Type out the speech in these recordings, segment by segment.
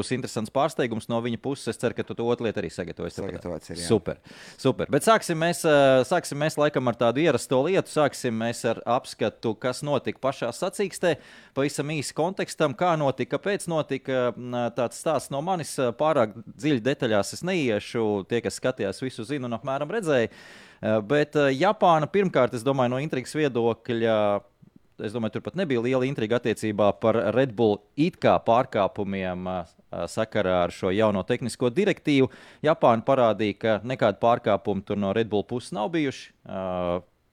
būs interesants pārsteigums no viņa puses. Es ceru, ka tu to otru lietu arī sagatavosi. Sagatavots ir, jā. Super. Super. Bet sāksim mēs, sāksim mēs laikam ar tādu ierasto lietu. Sāksim mēs ar apskatu, kas notika pašā sacīkstē. Pavisam īsi kontekstam, kā notika, kāpēc notika tāds stāsts no manis. Pārāk dziļi detaļās es neiešu. Tie, kas skatījās, visu zinu un apmēram redzēja. Ā, Bet Japāna pirmkārt, es domāju, no intrigas viedokļa es domāju, tur pat nebija liela intriga attiecībā par Red Bull it kā pārkāpumiem sakarā ar šo jauno tehnisko direktīvu. Japāna parādīja, ka nekāda pārkāpuma tur no Red Bull puses nav bijuši.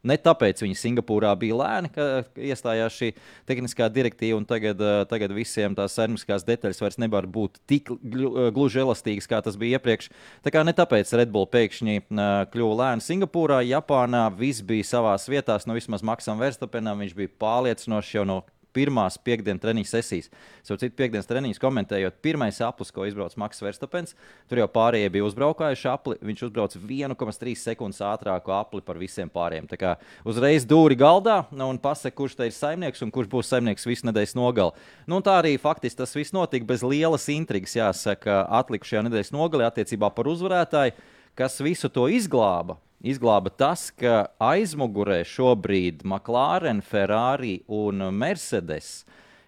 Ne tāpēc viņi Singapūrā bija lēni, ka iestājās šī tehniskā direktīva, un tagad, tagad visiem tās saimnieciskās detaļas vairs nevar būt tik glu- gluži elastīgas, kā tas bija iepriekš. Tā kā ne tāpēc Red Bull pēkšņi kļuva lēni Singapūrā, Japānā viss bija savā vietā, nu vismaz Maksam Verstapenam viņš bija pārliecinošs jau no pirmās piekdienas treniņa sesijas. Savukārt, citu piekdienas treniņus komentējot, pirmais aplis, ko izbrauca Maks Verstapens, tur jau pārējie bija uzbraukājuši apli. Viņš uzbrauca 1,3 sekundes ātrāku apli par visiem pārējiem. Tā kā uzreiz dūri galdā nu, un pasaka, kurš te ir saimnieks un kurš būs saimnieks visu nedēļas nogali. Nu, tā arī faktiski tas viss notika bez lielas intrigas, jāsaka, atlikušajā nedēļas nogalē attiecībā par uzvarētāju, kas visu to izglāba. Izglāba tas, ka aizmugurē šobrīd McLaren, Ferrari un Mercedes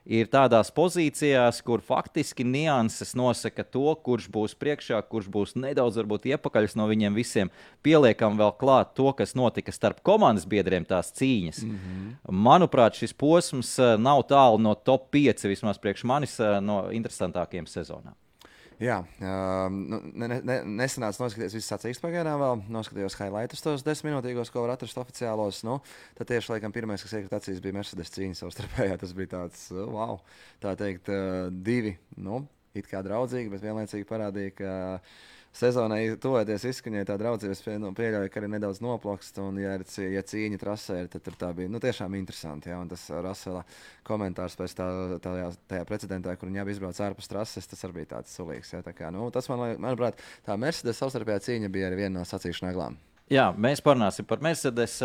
ir tādās pozīcijās, kur faktiski nianses nosaka to, kurš būs priekšā, kurš būs nedaudz varbūt iepakaļs no viņiem visiem. Pieliekam vēl klāt to, kas notika starp komandas biedriem, tās cīņas. Mm -hmm. Manuprāt, šis posms eh, nav tālu no top 5, vismaz priekš manis, eh, no interesantākajiem sezonām. Jā, um, nu, ne, ne, ne, nesenāts noskatīties visas sacīkstas pagaidām vēl. Noskatījos highlightus tos desmit minūtīgos, ko var atrast oficiālos. Nu, tad tieši laikam pirmais, kas iekrita acīs, bija Mercedes cīņa savstarpējā. Tas bija tāds, uh, wow, tā teikt, uh, divi, nu, it kā draudzīgi, bet vienlaicīgi parādīja, ka sezonai tuvoties izskaņai tā draudzība, es pie, nu, pieļauju, ka arī nedaudz noplakst. Un, ja, ir, ja cīņa trasē, ir, tad tur tā bija nu, tiešām interesanti. Ja, un tas uh, Rasela komentārs pēc tā, tajā, tajā precedentā, kur viņi abi izbrauca ārpus trases, tas arī bija tāds sulīgs. Ja, tā kā, nu, tas man, manuprāt, tā Mercedes savstarpējā cīņa bija arī viena no sacīkšu neglām. Jā, mēs parunāsim par Mercedes.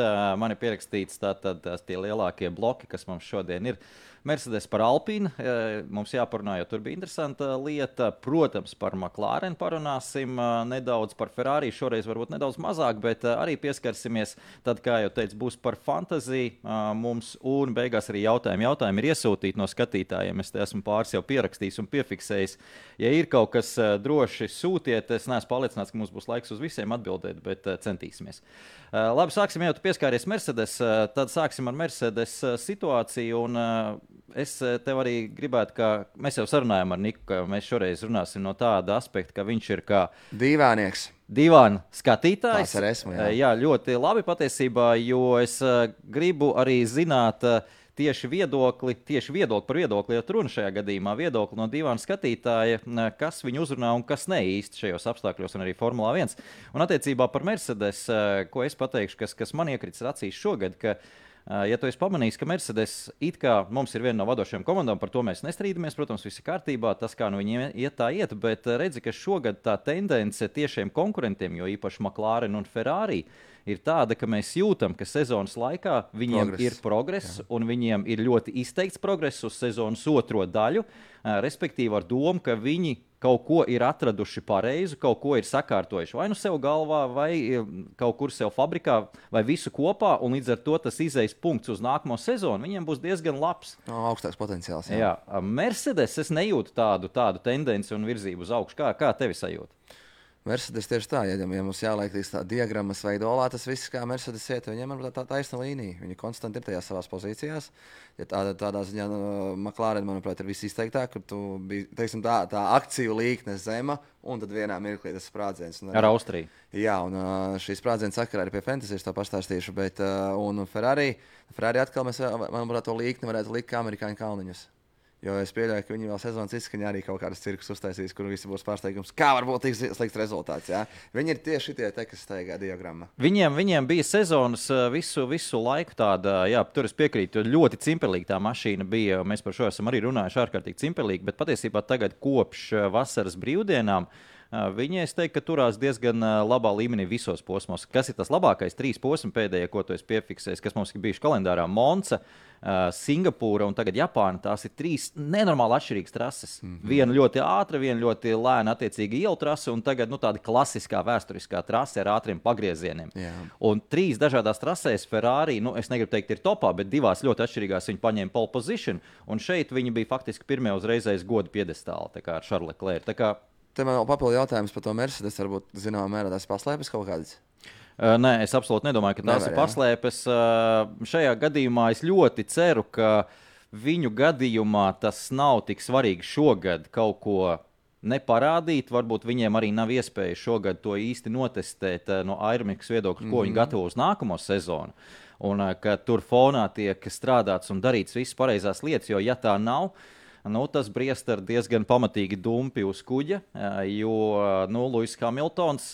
Man ir pierakstīts tātad tie lielākie bloki, kas mums šodien ir. Mercedes par Alpīnu. Ā, Mums jāparunā, jo tur bija interesanta lieta. Protams, par McLaren parunāsim ā, nedaudz, par Ferrari šoreiz varbūt nedaudz mazāk, bet ā, arī pieskarsimies. Tad, kā jau teicu, būs par fantaziju mums, un beigās arī jautājumi. Jautājumi ir iesūtīti no skatītājiem. Es te esmu pāris jau pierakstījis un piefiksējis. Ja ir kaut kas droši sūtiet, es neesmu pārliecināts, ka mums būs laiks uz visiem atbildēt, bet centīsimies. Labi, sāksim jau pieskāries Mercedes. Tad sāksim ar Mercedes situāciju. Un, Es ā, tev arī gribētu, ka mēs jau sarunājām ar Niku, ka mēs šoreiz runāsim no tāda aspekta, ka viņš ir kā Dīvainieks. divānu skatītājs. Esmu, jā. jā, ļoti labi patiesībā, jo es uh, gribu arī zināt. Tieši viedokli, tieši viedokli par viedokli, ja runa šajā gadījumā viedokli no divām skatītāja, kas viņu uzrunā un kas ne īsti šajos apstākļos, un arī Formulā 1. Un attiecībā par Mercedes, eh, ko es pateikšu, kas, kas man iekrits acīs šogad, ka Uh, Ja tu esi pamanījis, ka Mercedes it kā mums ir viena no vadošajām komandām, par to mēs nestrīdamies. Protams, viss ir kārtībā, tas kā nu viņiem iet, tā iet. Bet uh, redzi, ka šogad tā tendence tiešiem konkurentiem, jo īpaši McLaren un Ferrari, ir tāda, ka mēs jūtam, ka sezonas laikā viņiem Progress. ir progress, un viņiem ir ļoti izteikts progress uz sezonas otro daļu. Respektīvi, ar domu, ka viņi kaut ko ir atraduši pareizi, kaut ko ir sakārtojuši vai nu sev galvā, vai kaut kur sev fabrikā, vai visu kopā, un līdz ar to tas izejas punkts uz nākamo sezonu. Viņiem būs diezgan labs. No, augstāks potenciāls. Jā. Jā, Mercedes es nejūtu tādu, tādu tendenci un virzību uz augšu. Kā, kā tevi sajūta? Mercedes tieši tā, ja, ja mums jāliek tā diagrammas veidolā, tas viss kā Mercedes iet, viņiem ir tā taisna līnija. Viņi konstanti ir tajās savās pozīcijās. Ja tā, tādā ziņā, nu, McLaren, manuprāt, ir visizteiktāk, kur tu biji, teiksim, tā, tā akciju līkne zema, un tad vienā mirklī tas sprādziens. Un Ar Austriju. Jā, un ā, šīs sprādziena sakarā arī pie Fantasy to pastāstīšu, bet un Ferrari, Ferrari atkal mēs, manuprāt, to līkni varētu likt kā amerikāņu kalniņus. Jo es pieļauju, ka viņi vēl sezonas izskaņā arī kaut kādas cirkus uztaisīs, kur visi būs pārsteigums. Kā var būt tik slikts rezultāts? Jā? Viņi ir tieši tie, te, kas steigā diagramma. Viņiem, viņiem bija sezonas ā, visu, visu laiku tāda, jā, tur es piekrītu, ļoti cimpelīga tā mašīna bija. Mēs par šo esam arī runājuši ārkārtīgi cimpelīgi, bet patiesībā tagad kopš ā, vasaras brīvdienām. Viņi, es teiktu, ka turās diezgan labā līmenī visos posmos. Kas ir tas labākais? Trīs posmi pēdējie, ko tu esi piefiksējis, kas mums ir bijuši kalendārā. Monza, Singapūra un tagad Japāna. Tās ir trīs nenormāli atšķirīgas trases. Mm -hmm. Viena ļoti ātra, viena ļoti lēna, attiecīgi ielu trase, un tagad nu, tāda klasiskā vēsturiskā trase ar ātriem pagriezieniem. Yeah. Un trīs dažādās trasēs Ferrari, nu, es negribu teikt, ir topā, bet divās ļoti atšķirīgās viņi paņēma pole position, un šeit viņi bija faktiski pirmie uzreizējas godu piedestāli ar Šarlu Leclerc. Te man vēl papildu jautājums par to Mercedes. Varbūt, zināmā mērā, tas paslēpjas kaut kādas. Uh, nē, es absolūti nedomāju, ka tās Nevar, ir paslēpes. Uh, šajā gadījumā es ļoti ceru, ka viņu gadījumā tas nav tik svarīgi šogad kaut ko neparādīt. Varbūt viņiem arī nav iespēja šogad to īsti notestēt no Airmikas viedokļa, ko mm -hmm. viņi mhm. gatavo uz nākamo sezonu. Un ka tur fonā tiek strādāts un darīts visas pareizās lietas, jo ja tā nav, tad nu, tas briest ar diezgan pamatīgi dumpi uz kuģa, jo nu, Luis Hamiltons.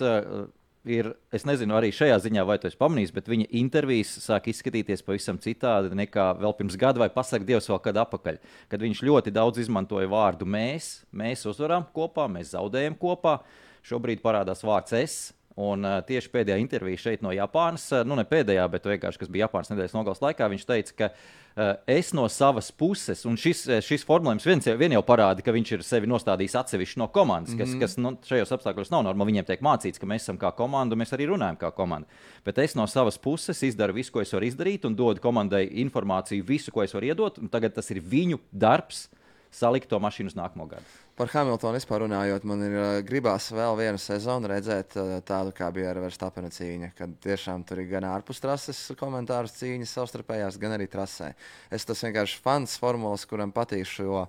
Ir, es nezinu, arī šajā ziņā, vai tu esi pamanījis, bet viņa intervijas sāk izskatīties pavisam citādi nekā vēl pirms gada, vai pasak Dievs vēl kad atpakaļ. Kad viņš ļoti daudz izmantoja vārdu mēs, mēs uzvaram kopā, mēs zaudējam kopā. Šobrīd parādās vārds es, Un uh, tieši pēdējā intervijā šeit no Japānas, uh, nu ne pēdējā, bet vienkārši, kas bija Japānas nedēļas nogales laikā, viņš teica, ka uh, es no savas puses, un šis, šis formulējums viens vien jau parāda, ka viņš ir sevi nostādījis atsevišķi no komandas, kas, mm -hmm. kas nu, šajos apstākļos nav normāli. Viņiem tiek mācīts, ka mēs esam kā komanda, un mēs arī runājam kā komanda. Bet es no savas puses izdaru visu, ko es varu izdarīt, un dodu komandai informāciju, visu, ko es varu iedot, tagad tas ir viņu darbs salikt to mašīnu uz nākamo gadu. Par Hamiltonu vispār runājot, man ir uh, gribās vēl vienu sezonu redzēt uh, tādu, kā bija ar Verstapena cīņu, kad tiešām tur ir gan ārpus trases komentārus cīņas savstarpējās, gan arī trasē. Es tas vienkārši fans formulas, kuram patīk šo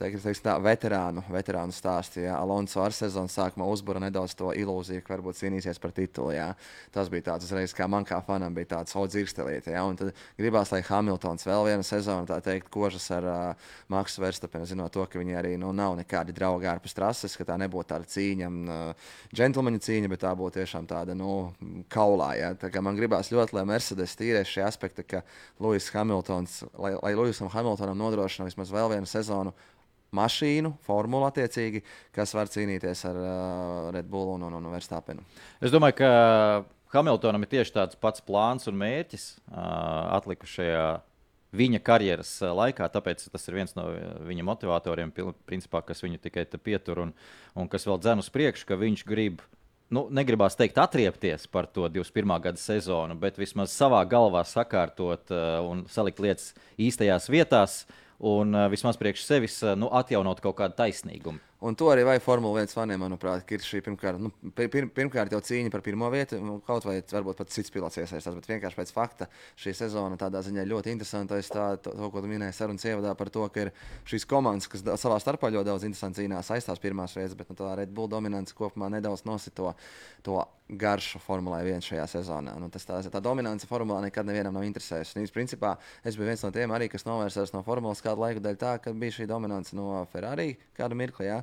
teikt, teikt, tā, veterānu, veterānu stāstu. Ja Alonso ar sezonas sākumā uzbūra nedaudz to ilūziju, ka varbūt cīnīsies par titulu. Jā. Tas bija tāds uzreiz, kā man kā fanam bija tāds odzirkstelīte. Ja. Un tad gribās, lai Hamiltons vēl vienu sezonu, tā teikt, kožas ar uh, Maksu Verstapenu, zinot to, ka viņi arī nu, nav nekādi draugi ārpus trases, ka tā nebūtu tāda cīņa, uh, džentlmeņa cīņa, bet tā būtu tiešām tāda nu, kaulā. Ja. Tā man gribās ļoti, lai Mercedes tīrē šī aspekta, ka Lūsis Hamiltons, lai, lai Lūsam Hamiltonam nodrošina vismaz vēl vienu sezonu mašīnu, formulu attiecīgi, kas var cīnīties ar uh, Red Bull un, un, un Verstapenu. Es domāju, ka Hamiltonam ir tieši tāds pats plāns un mērķis uh, atlikušajā viņa karjeras laikā. Tāpēc tas ir viens no viņa motivatoriem, principā, kas viņu tikai pietur un, un kas vēl dzen uz priekšu, ka viņš grib. Nu, negribās teikt, atriepties par to 21. gada sezonu, bet vismaz savā galvā sakārtot uh, un salikt lietas īstajās vietās. Uh, un uh, vismaz priekš sevis uh, nu, atjaunot kaut kādu taisnīgumu. Un to arī vajag Formule 1 faniem, manuprāt, ir šī pirmkārt, nu, pir, pirmkārt jau cīņa par pirmo vietu, nu, kaut vai varbūt pat cits pilots iesaistās, bet vienkārši pēc fakta šī sezona tādā ziņā ļoti interesanta. Es tā, to, to, ko tu minēji sarunas ievadā par to, ka ir šīs komandas, kas savā starpā ļoti daudz interesanti cīnās, aizstās pirmās reizes, bet nu, tā Red Bull dominance kopumā nedaudz nosito to garšu Formulē 1 šajā sezonā. Nu, tas tā, tā dominance Formulā nekad nevienam nav interesējusi. Principā es biju viens no tiem arī, kas novērsās no Formulas kādu laiku dēļ tā, ka bija šī dominance no Ferrari kādu mirkli. Jā.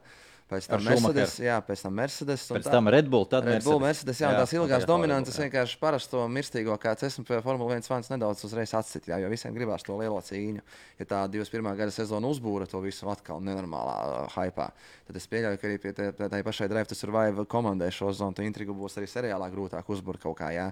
Pēc tam Mercedes, jā, pēc tam Mercedes. Pēc tam Red Bull, tad Red Bull, Mercedes. Jā, jā, tās ilgās dominances vienkārši parasto mirstīgo, kāds esmu pie Formule 1 fans, nedaudz uzreiz atcīt, jā, jo visiem gribās to lielo cīņu. Ja tā 21. gada sezona uzbūra to visu atkal nenormālā uh, hypā, tad es pieļauju, ka arī pie tā pašai Drive to Survive komandai šo zonu intrigu būs arī seriālā grūtāk uzbūrt kaut kā. Jā.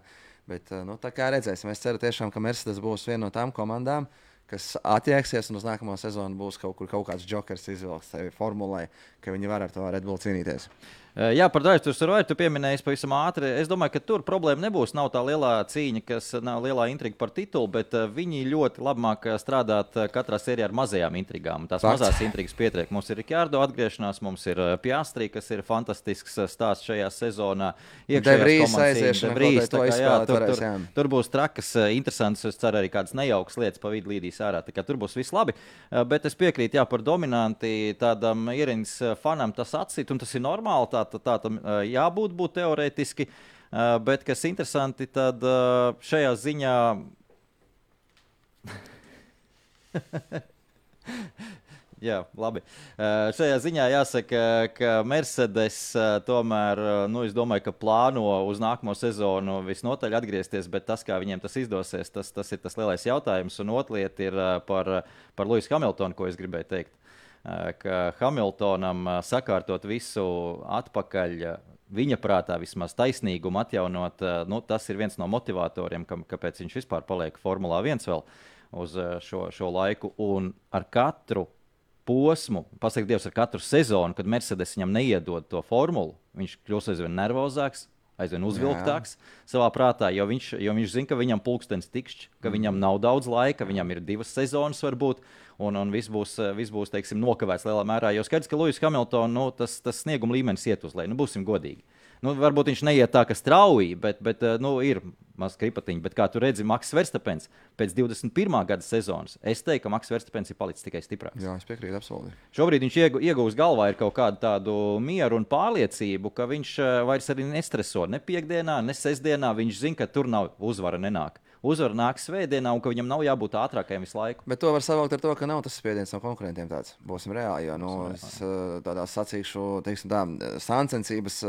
Bet, uh, nu, tā kā redzēsim, es ceru tiešām, ka Mercedes būs viena no tām komandām, uh, kas attieksies un uz nākamo sezonu būs kaut kur kaut kāds jokers izvilks sevi formulē, ka viņi var ar to Red Bull cīnīties. Eh, jā, par Drive to Survive tu pieminēji pavisam ātri. Es domāju, ka tur problēma nebūs. Nav tā lielā cīņa, kas nav lielā intriga par titulu, bet eh, viņi ļoti labi māk strādāt eh, katrā sērijā ar mazajām intrigām. Tās Fakts. mazās intrigas pietiek. Mums ir Rikārdo atgriešanās, mums ir Piastri, kas ir fantastisks stāsts šajā sezonā. Devrīs aiziešana, Devrīs, kā, jā, tur, tur, tur būs trakas, interesants. Es ceru, arī kādas nejaukas lietas pa vidu līdīs ārā. Tur būs viss labi. Bet es piekrītu, jā, par dominanti tādam ierīnas fanam tas atsit, un tas ir normāli. Tā, tā, tā tam jābūt būt teorētiski. Bet kas interesanti, tad šajā ziņā. Jā, labi. Šajā ziņā jāsaka, ka Mercedes tomēr, nu, es domāju, ka plāno uz nākamo sezonu visnotaļ atgriezties, bet tas, kā viņiem tas izdosies, tas, tas ir tas lielais jautājums. Un otra lieta ir par, par Luisu Hamiltonu, ko es gribēju teikt. Ka Hamiltonam sakārtot visu atpakaļ. Viņa prātā vismaz taisnīgumu atjaunot, nu, tas ir viens no motivatoriem, ka, kāpēc viņš vispār paliek Formulā 1 vēl uz šo, šo laiku. Un ar katru posmu, pasakot, Dievs, ar katru sezonu, kad Mercedes viņam neiedod to formulu, viņš kļūst aizvien nervozāks, aizvien uzvilktāks Jā. savā prātā, jo viņš, jo viņš zina, ka viņam pulkstenis tikšķi, ka mm. viņam nav daudz laika, viņam ir divas sezonas varbūt. Un, un viss būs, viss būs teiksim, nokavēts lielā mērā. Jo skaidrs, ka Lūsis Hamiltons nu, tas, tas snieguma līmenis iet uz leju. Nu, būsim godīgi. Nu, varbūt viņš neiet tā, ka strauji, bet, bet nu, ir maz kripatiņi. Bet kā tu redzi, Maks Verstapens pēc 21. gada sezonas, es teiktu, ka Maks Verstapens ir palicis tikai stiprāks. Jā, es piekrītu, absolūti. Šobrīd viņš iegūst galvā kaut kādu tādu mieru un pārliecību, ka viņš vairs arī nestreso ne piekdienā, ne sestdienā. Viņš zina, ka tur nav uzvara nenāk uzvara nāk svētdienā un ka viņam nav jābūt ātrākajam visu laiku. Bet to var savākt ar to, ka nav tas spiediens no konkurentiem tāds. Būsim reāli, jo nu, es tādā sacīkšu, teiksim tā, sāncensības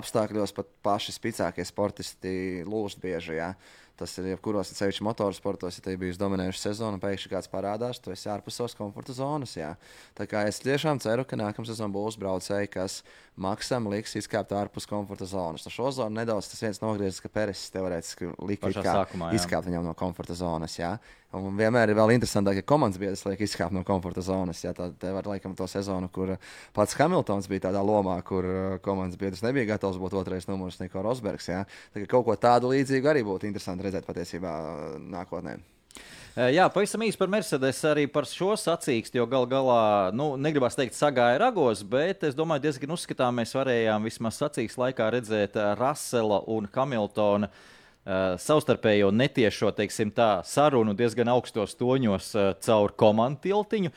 apstākļos pat paši spēcīgākie sportisti lūst bieži. Ja? Tas ir jebkuros ceļš motorsportos, ja te bijusi dominējuša sezona, pēkšņi kāds parādās, tu esi ārpus savas komforta zonas. Jā. Tā kā es tiešām ceru, ka nākamā sezona būs braucēji, kas maksam liks izkāpt ārpus komforta zonas. No šo zonu nedaudz tas viens nogriezis, ka Peresis teorētiski lika izkāpt viņam no komforta zonas. Jā. Un vienmēr ir vēl interesantāk, ja komandas biedrs liek izkāpt no komforta zonas. Jā, tad var laikam to sezonu, kur pats Hamiltons bija tādā lomā, kur uh, komandas biedrs nebija gatavs būt otrais numurs Niko Rosbergs. Jā. Tā kaut ko tādu līdzīgu arī būtu interesanti redzēt patiesībā uh, nākotnē. Jā, pavisam īsi par Mercedes arī par šo sacīkstu, jo gal galā, nu, negribas teikt, sagāja ragos, bet es domāju, diezgan uzskatām mēs varējām vismaz sacīkstu laikā redzēt Rasela un Hamiltona uh, Uh, savstarpējo netiešo tā, sarunu diezgan augstos toņos uh, caur komandu tiltiņu.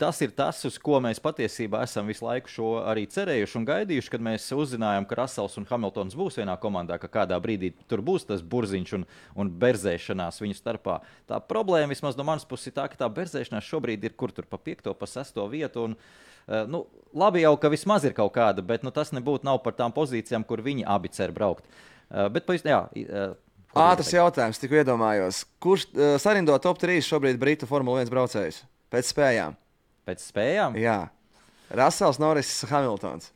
Tas ir tas, uz ko mēs patiesībā esam visu laiku šo arī cerējuši un gaidījuši, kad mēs uzzinājām, ka Rasels un Hamiltons būs vienā komandā, ka kādā brīdī tur būs tas burziņš un, un berzēšanās viņu starpā. Tā problēma vismaz no manas puses ir tā, ka tā berzēšanās šobrīd ir kur tur pa piekto, pa sesto vietu. Un, uh, nu, labi jau, ka vismaz ir kaut kāda, bet nu, tas nebūtu par tām pozīcijām, kur viņi abi cer braukt. Uh, bet, jā, uh, Ātrs jautājums, tikko iedomājos. Kurš uh, sarindo top 3 šobrīd Britu Formule 1 braucējus? Pēc spējām. Pēc spējām? Jā. Rasels, Norris, Hamiltons.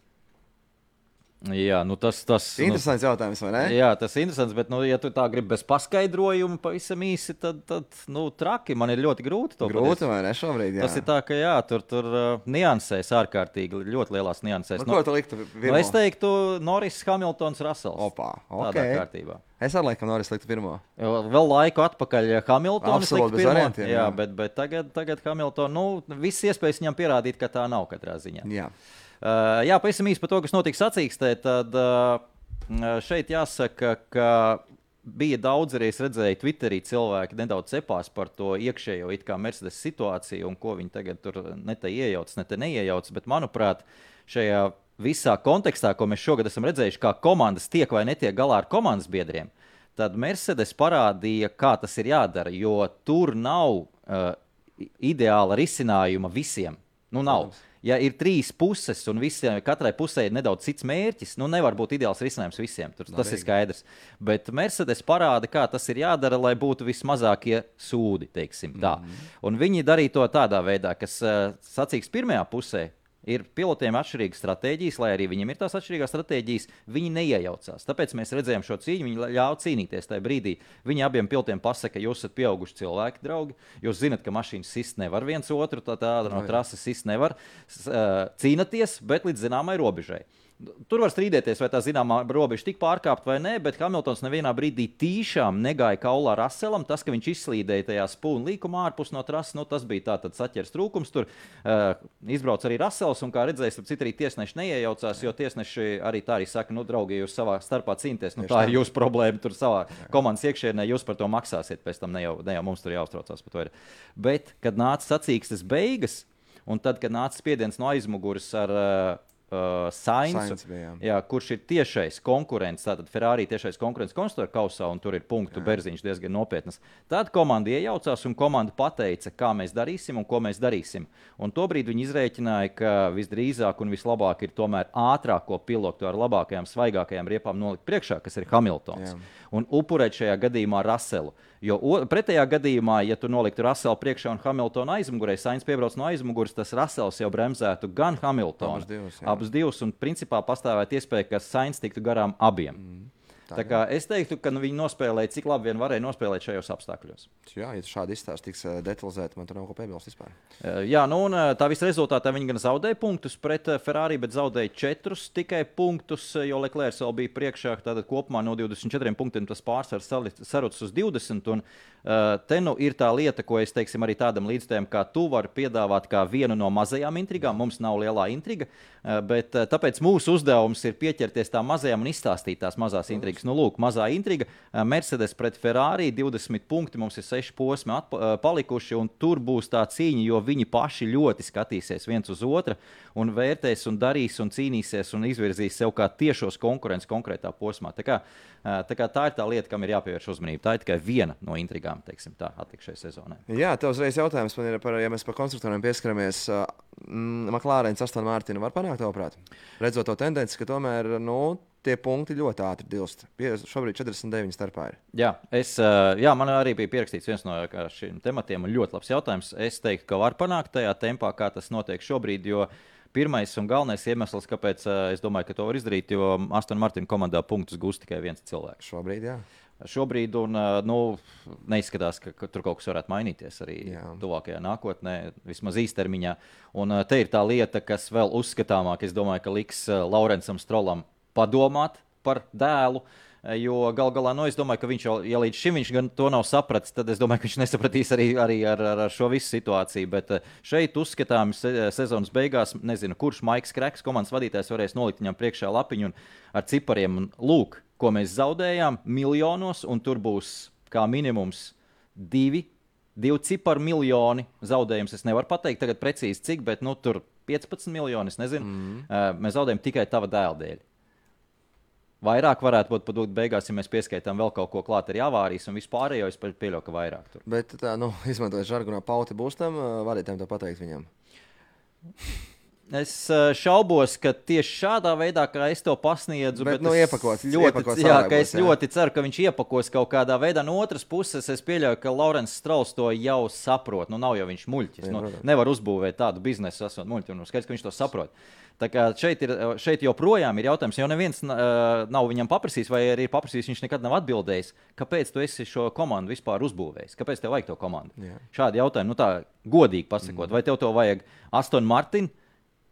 Jā, nu tas ir nu, interesants nu, jautājums, vai ne? Jā, tas ir interesants, bet, nu, ja tu tā gribi bez paskaidrojuma, pavisam īsi, tad, tad nu, traki man ir ļoti grūti to pateikt. Grūti, vai ne? Šobrīd, jā. Tas ir tā, ka jā, tur, tur uh, niansēs ārkārtīgi, ļoti lielās niansēs. Nu, nu, ko tu liktu? Nu, es teiktu, Norris, Hamiltons, Russells. Opā, ok. Tādā kārtībā. Es arī laikam Norris liktu pirmo. Vēl laiku atpakaļ Hamiltonis liktu pirmo. Variantiem, jā, jā, bet, bet tagad, tagad Hamilton, nu, viss iespējas viņam pierādīt, ka tā nav katrā ziņā. Jā. Uh, jā, pavisam īsi par to, kas notiks sacīkstē. Tad uh, šeit jāsaka, ka bija daudz arī, redzēju, Twitterī cilvēki nedaudz cepās par to iekšējo Mercedes situāciju un ko viņi tagad tur ne te iejaucas, ne te neiejaucas. Bet, manuprāt, šajā visā kontekstā, ko mēs šogad esam redzējuši, kā komandas tiek vai netiek galā ar komandas biedriem, tad Mercedes parādīja, kā tas ir jādara, jo tur nav uh, ideāla risinājuma visiem. Nu, nav. Ja ir trīs puses un visiem, katrai pusē ir nedaudz cits mērķis, nu nevar būt ideāls risinājums visiem. Tur, tas Darīgi. ir skaidrs. Bet Mercedes parāda, kā tas ir jādara, lai būtu vismazākie sūdi. Mm -hmm. Un viņi darīja to tādā veidā, kas uh, sacīks pirmajā pusē Ir pilotiem atšķirīgas stratēģijas, lai arī viņiem ir tās atšķirīgās stratēģijas, viņi neiejaucās. Tāpēc mēs redzējām šo cīņu, viņi ļāva cīnīties tajā brīdī. Viņi abiem pilotiem pasaka, ka jūs esat pieauguši cilvēki, draugi. Jūs zinat, ka mašīnas sist nevar viens otru, tā tāda no trases sist nevar. Cīnaties, bet līdz zināmai robežai. Tur var strīdēties, vai tā zināmā robeža tika pārkāpta vai nē, bet Hamiltons nevienā brīdī tīšām negāja kaulā Raselam. Tas, ka viņš izslīdēja tajā spūnu līkumā ārpus no trases, nu, tas bija tāds saķers trūkums. Tur uh, izbrauca arī Rasels, un kā redzējis, tur citi arī tiesneši neiejaucās, jo tiesneši arī tā arī saka, nu, draugi, jūs savā starpā cīnīties. Nu, tā ir jūsu problēma, tur savā komandas iekšienē jūs par to maksāsiet, pēc tam ne jau, ne jau mums tur jāuztraucās par to. Ir. Bet, kad nāca sacīkstes beigas, un tad, kad nāca spiediens no aizmugures ar uh, uh, Sainz jā. kurš ir tiešais konkurents. Tātad Ferrari tiešais konkurents konstruktūra kausā, un tur ir punktu jā. berziņš diezgan nopietnas. Tad komanda iejaucās, un komanda pateica, kā mēs darīsim un ko mēs darīsim. Un tobrīd viņi izrēķināja, ka visdrīzāk un vislabāk ir tomēr ātrāko pilotu ar labākajām, svaigākajām riepām nolikt priekšā, kas ir Hamiltons. Jā. Un upurēt šajā gadījumā Raselu. Jo pretējā gadījumā, ja tu noliktu Raselu priekšā un Hamiltonu aizmugurē, Sainz piebrauc no aizmugures, tas Rasels jau bremzētu gan Hamiltonu. Abus divus, abus divus un principā pastāvētu iespēja, ka Sainz tiktu garām abiem. Mm. Tā kā es teiktu, ka nu, viņi nospēlēja, cik labi vien varēja nospēlēt šajos apstākļos. Jā, ja šādi izstāsti tiks eh, detalizēti, man tur nav ko piebilst vispār. Eh, Jā, nu un eh, tā visa rezultātā viņi gan zaudēja punktus pret Ferrari, bet zaudēja četrus tikai punktus, jo Leclerc vēl bija priekšā. Tātad kopumā no 24 punktiem tas pārsvars sarucis uz 20. Un, te nu ir tā lieta, ko es teiksim arī tādam līdzstājam, kā tu vari piedāvāt kā vienu no mazajām intrigām. Mums nav lielā intriga, bet tāpēc mūsu uzdevums ir pieķerties tām mazajām un izstāstīt tās mazās intrigas. Nu, lūk, mazā intriga uh, Mercedes pret Ferrari 20 punkti, mums ir 6 posmi uh, palikuši, un tur būs tā cīņa, jo viņi paši ļoti skatīsies viens uz otru un vērtēs un darīs un cīnīsies un izvirzīs sev kā tiešos konkurences konkrētā posmā. Tā, kā, ā, tā, kā tā ir tā lieta, kam ir jāpievērš uzmanība. Tā ir tikai viena no intrigām, teiksim, tā atlikušajai sezonai. Jā, tev uzreiz jautājums man ir par, ja mēs par konstruktoriem pieskaramies. Mm, Maklārens, Aston Martin var panākt, tavuprāt, redzot to tendenci, ka tomēr nu, tie punkti ļoti ātri dilst. Šobrīd 49 starpā ir. Jā, es, jā, man arī bija pierakstīts viens no šiem tematiem, un ļoti labs jautājums. Es teiktu, ka var panākt tajā tempā, kā tas notiek šobrīd. Jo pirmais un galvenais iemesls, kāpēc es domāju, ka to var izdarīt, jo Aston Martin komandā punktus gūs tikai viens cilvēks. Šobrīd, jā. Šobrīd un, nu, neizskatās, ka, ka tur kaut kas varētu mainīties arī Jā. Jā. tuvākajā nākotnē, vismaz īstermiņā. Un te ir tā lieta, kas vēl uzskatāmāk, es domāju, ka liks ā, Laurencam Strolam padomāt par dēlu. Jo gal galā, nu, es domāju, ka viņš jau, ja līdz šim to nav sapratis, tad es domāju, ka viņš nesapratīs arī, arī ar, ar, ar šo visu situāciju. Bet eh, šeit uzskatām, se, sezonas beigās, nezinu, kurš Maiks Kreks, komandas vadītājs, varēs nolikt viņam priekšā lapiņu ar cipariem. Un lūk, ko mēs zaudējām miljonos, un tur būs kā minimums divi. Divu ciparu miljoni zaudējums. Es nevaru pateikt tagad precīzi, cik, bet nu, tur 15 miljoni. Es nezinu. Mm. Uh, mēs zaudējam tikai tava dēla dēļ. Vairāk varētu būt pat beigās, ja mēs pieskaitām vēl kaut ko klāt arī avārijas un vispārējo. Es pieļauju, ka vairāk tur. Bet, tā, nu, izmantojot žargonā, pauti būs tam ā, vadītājiem to pateikt viņam. Es uh, šaubos, ka tieši šādā veidā, kā es to pasniedzu, Bet, nu, es iepakots- ļoti, iepakots jā, ka es jā. ļoti ceru, ka viņš iepakos kaut kādā veidā. No otras puses, es pieļauju, ka Laurents Strauss to jau saprot. Nu, nav jau viņš muļķis. Jā, Nu, nevar uzbūvēt tādu biznesu, esot muļķis. Un skaidrs, ka viņš to saprot. Tā kā šeit, ir, šeit joprojām ir jautājums, jo neviens uh, nav viņam paprasījis, vai arī ir paprasījis, viņš nekad nav atbildējis, kāpēc tu esi šo komandu vispār uzbūvējis, kāpēc tev vajag to komandu. Jā. Šādi jautājumi, nu tā godīgi pasakot, mm. vai tev to vajag Aston Martin?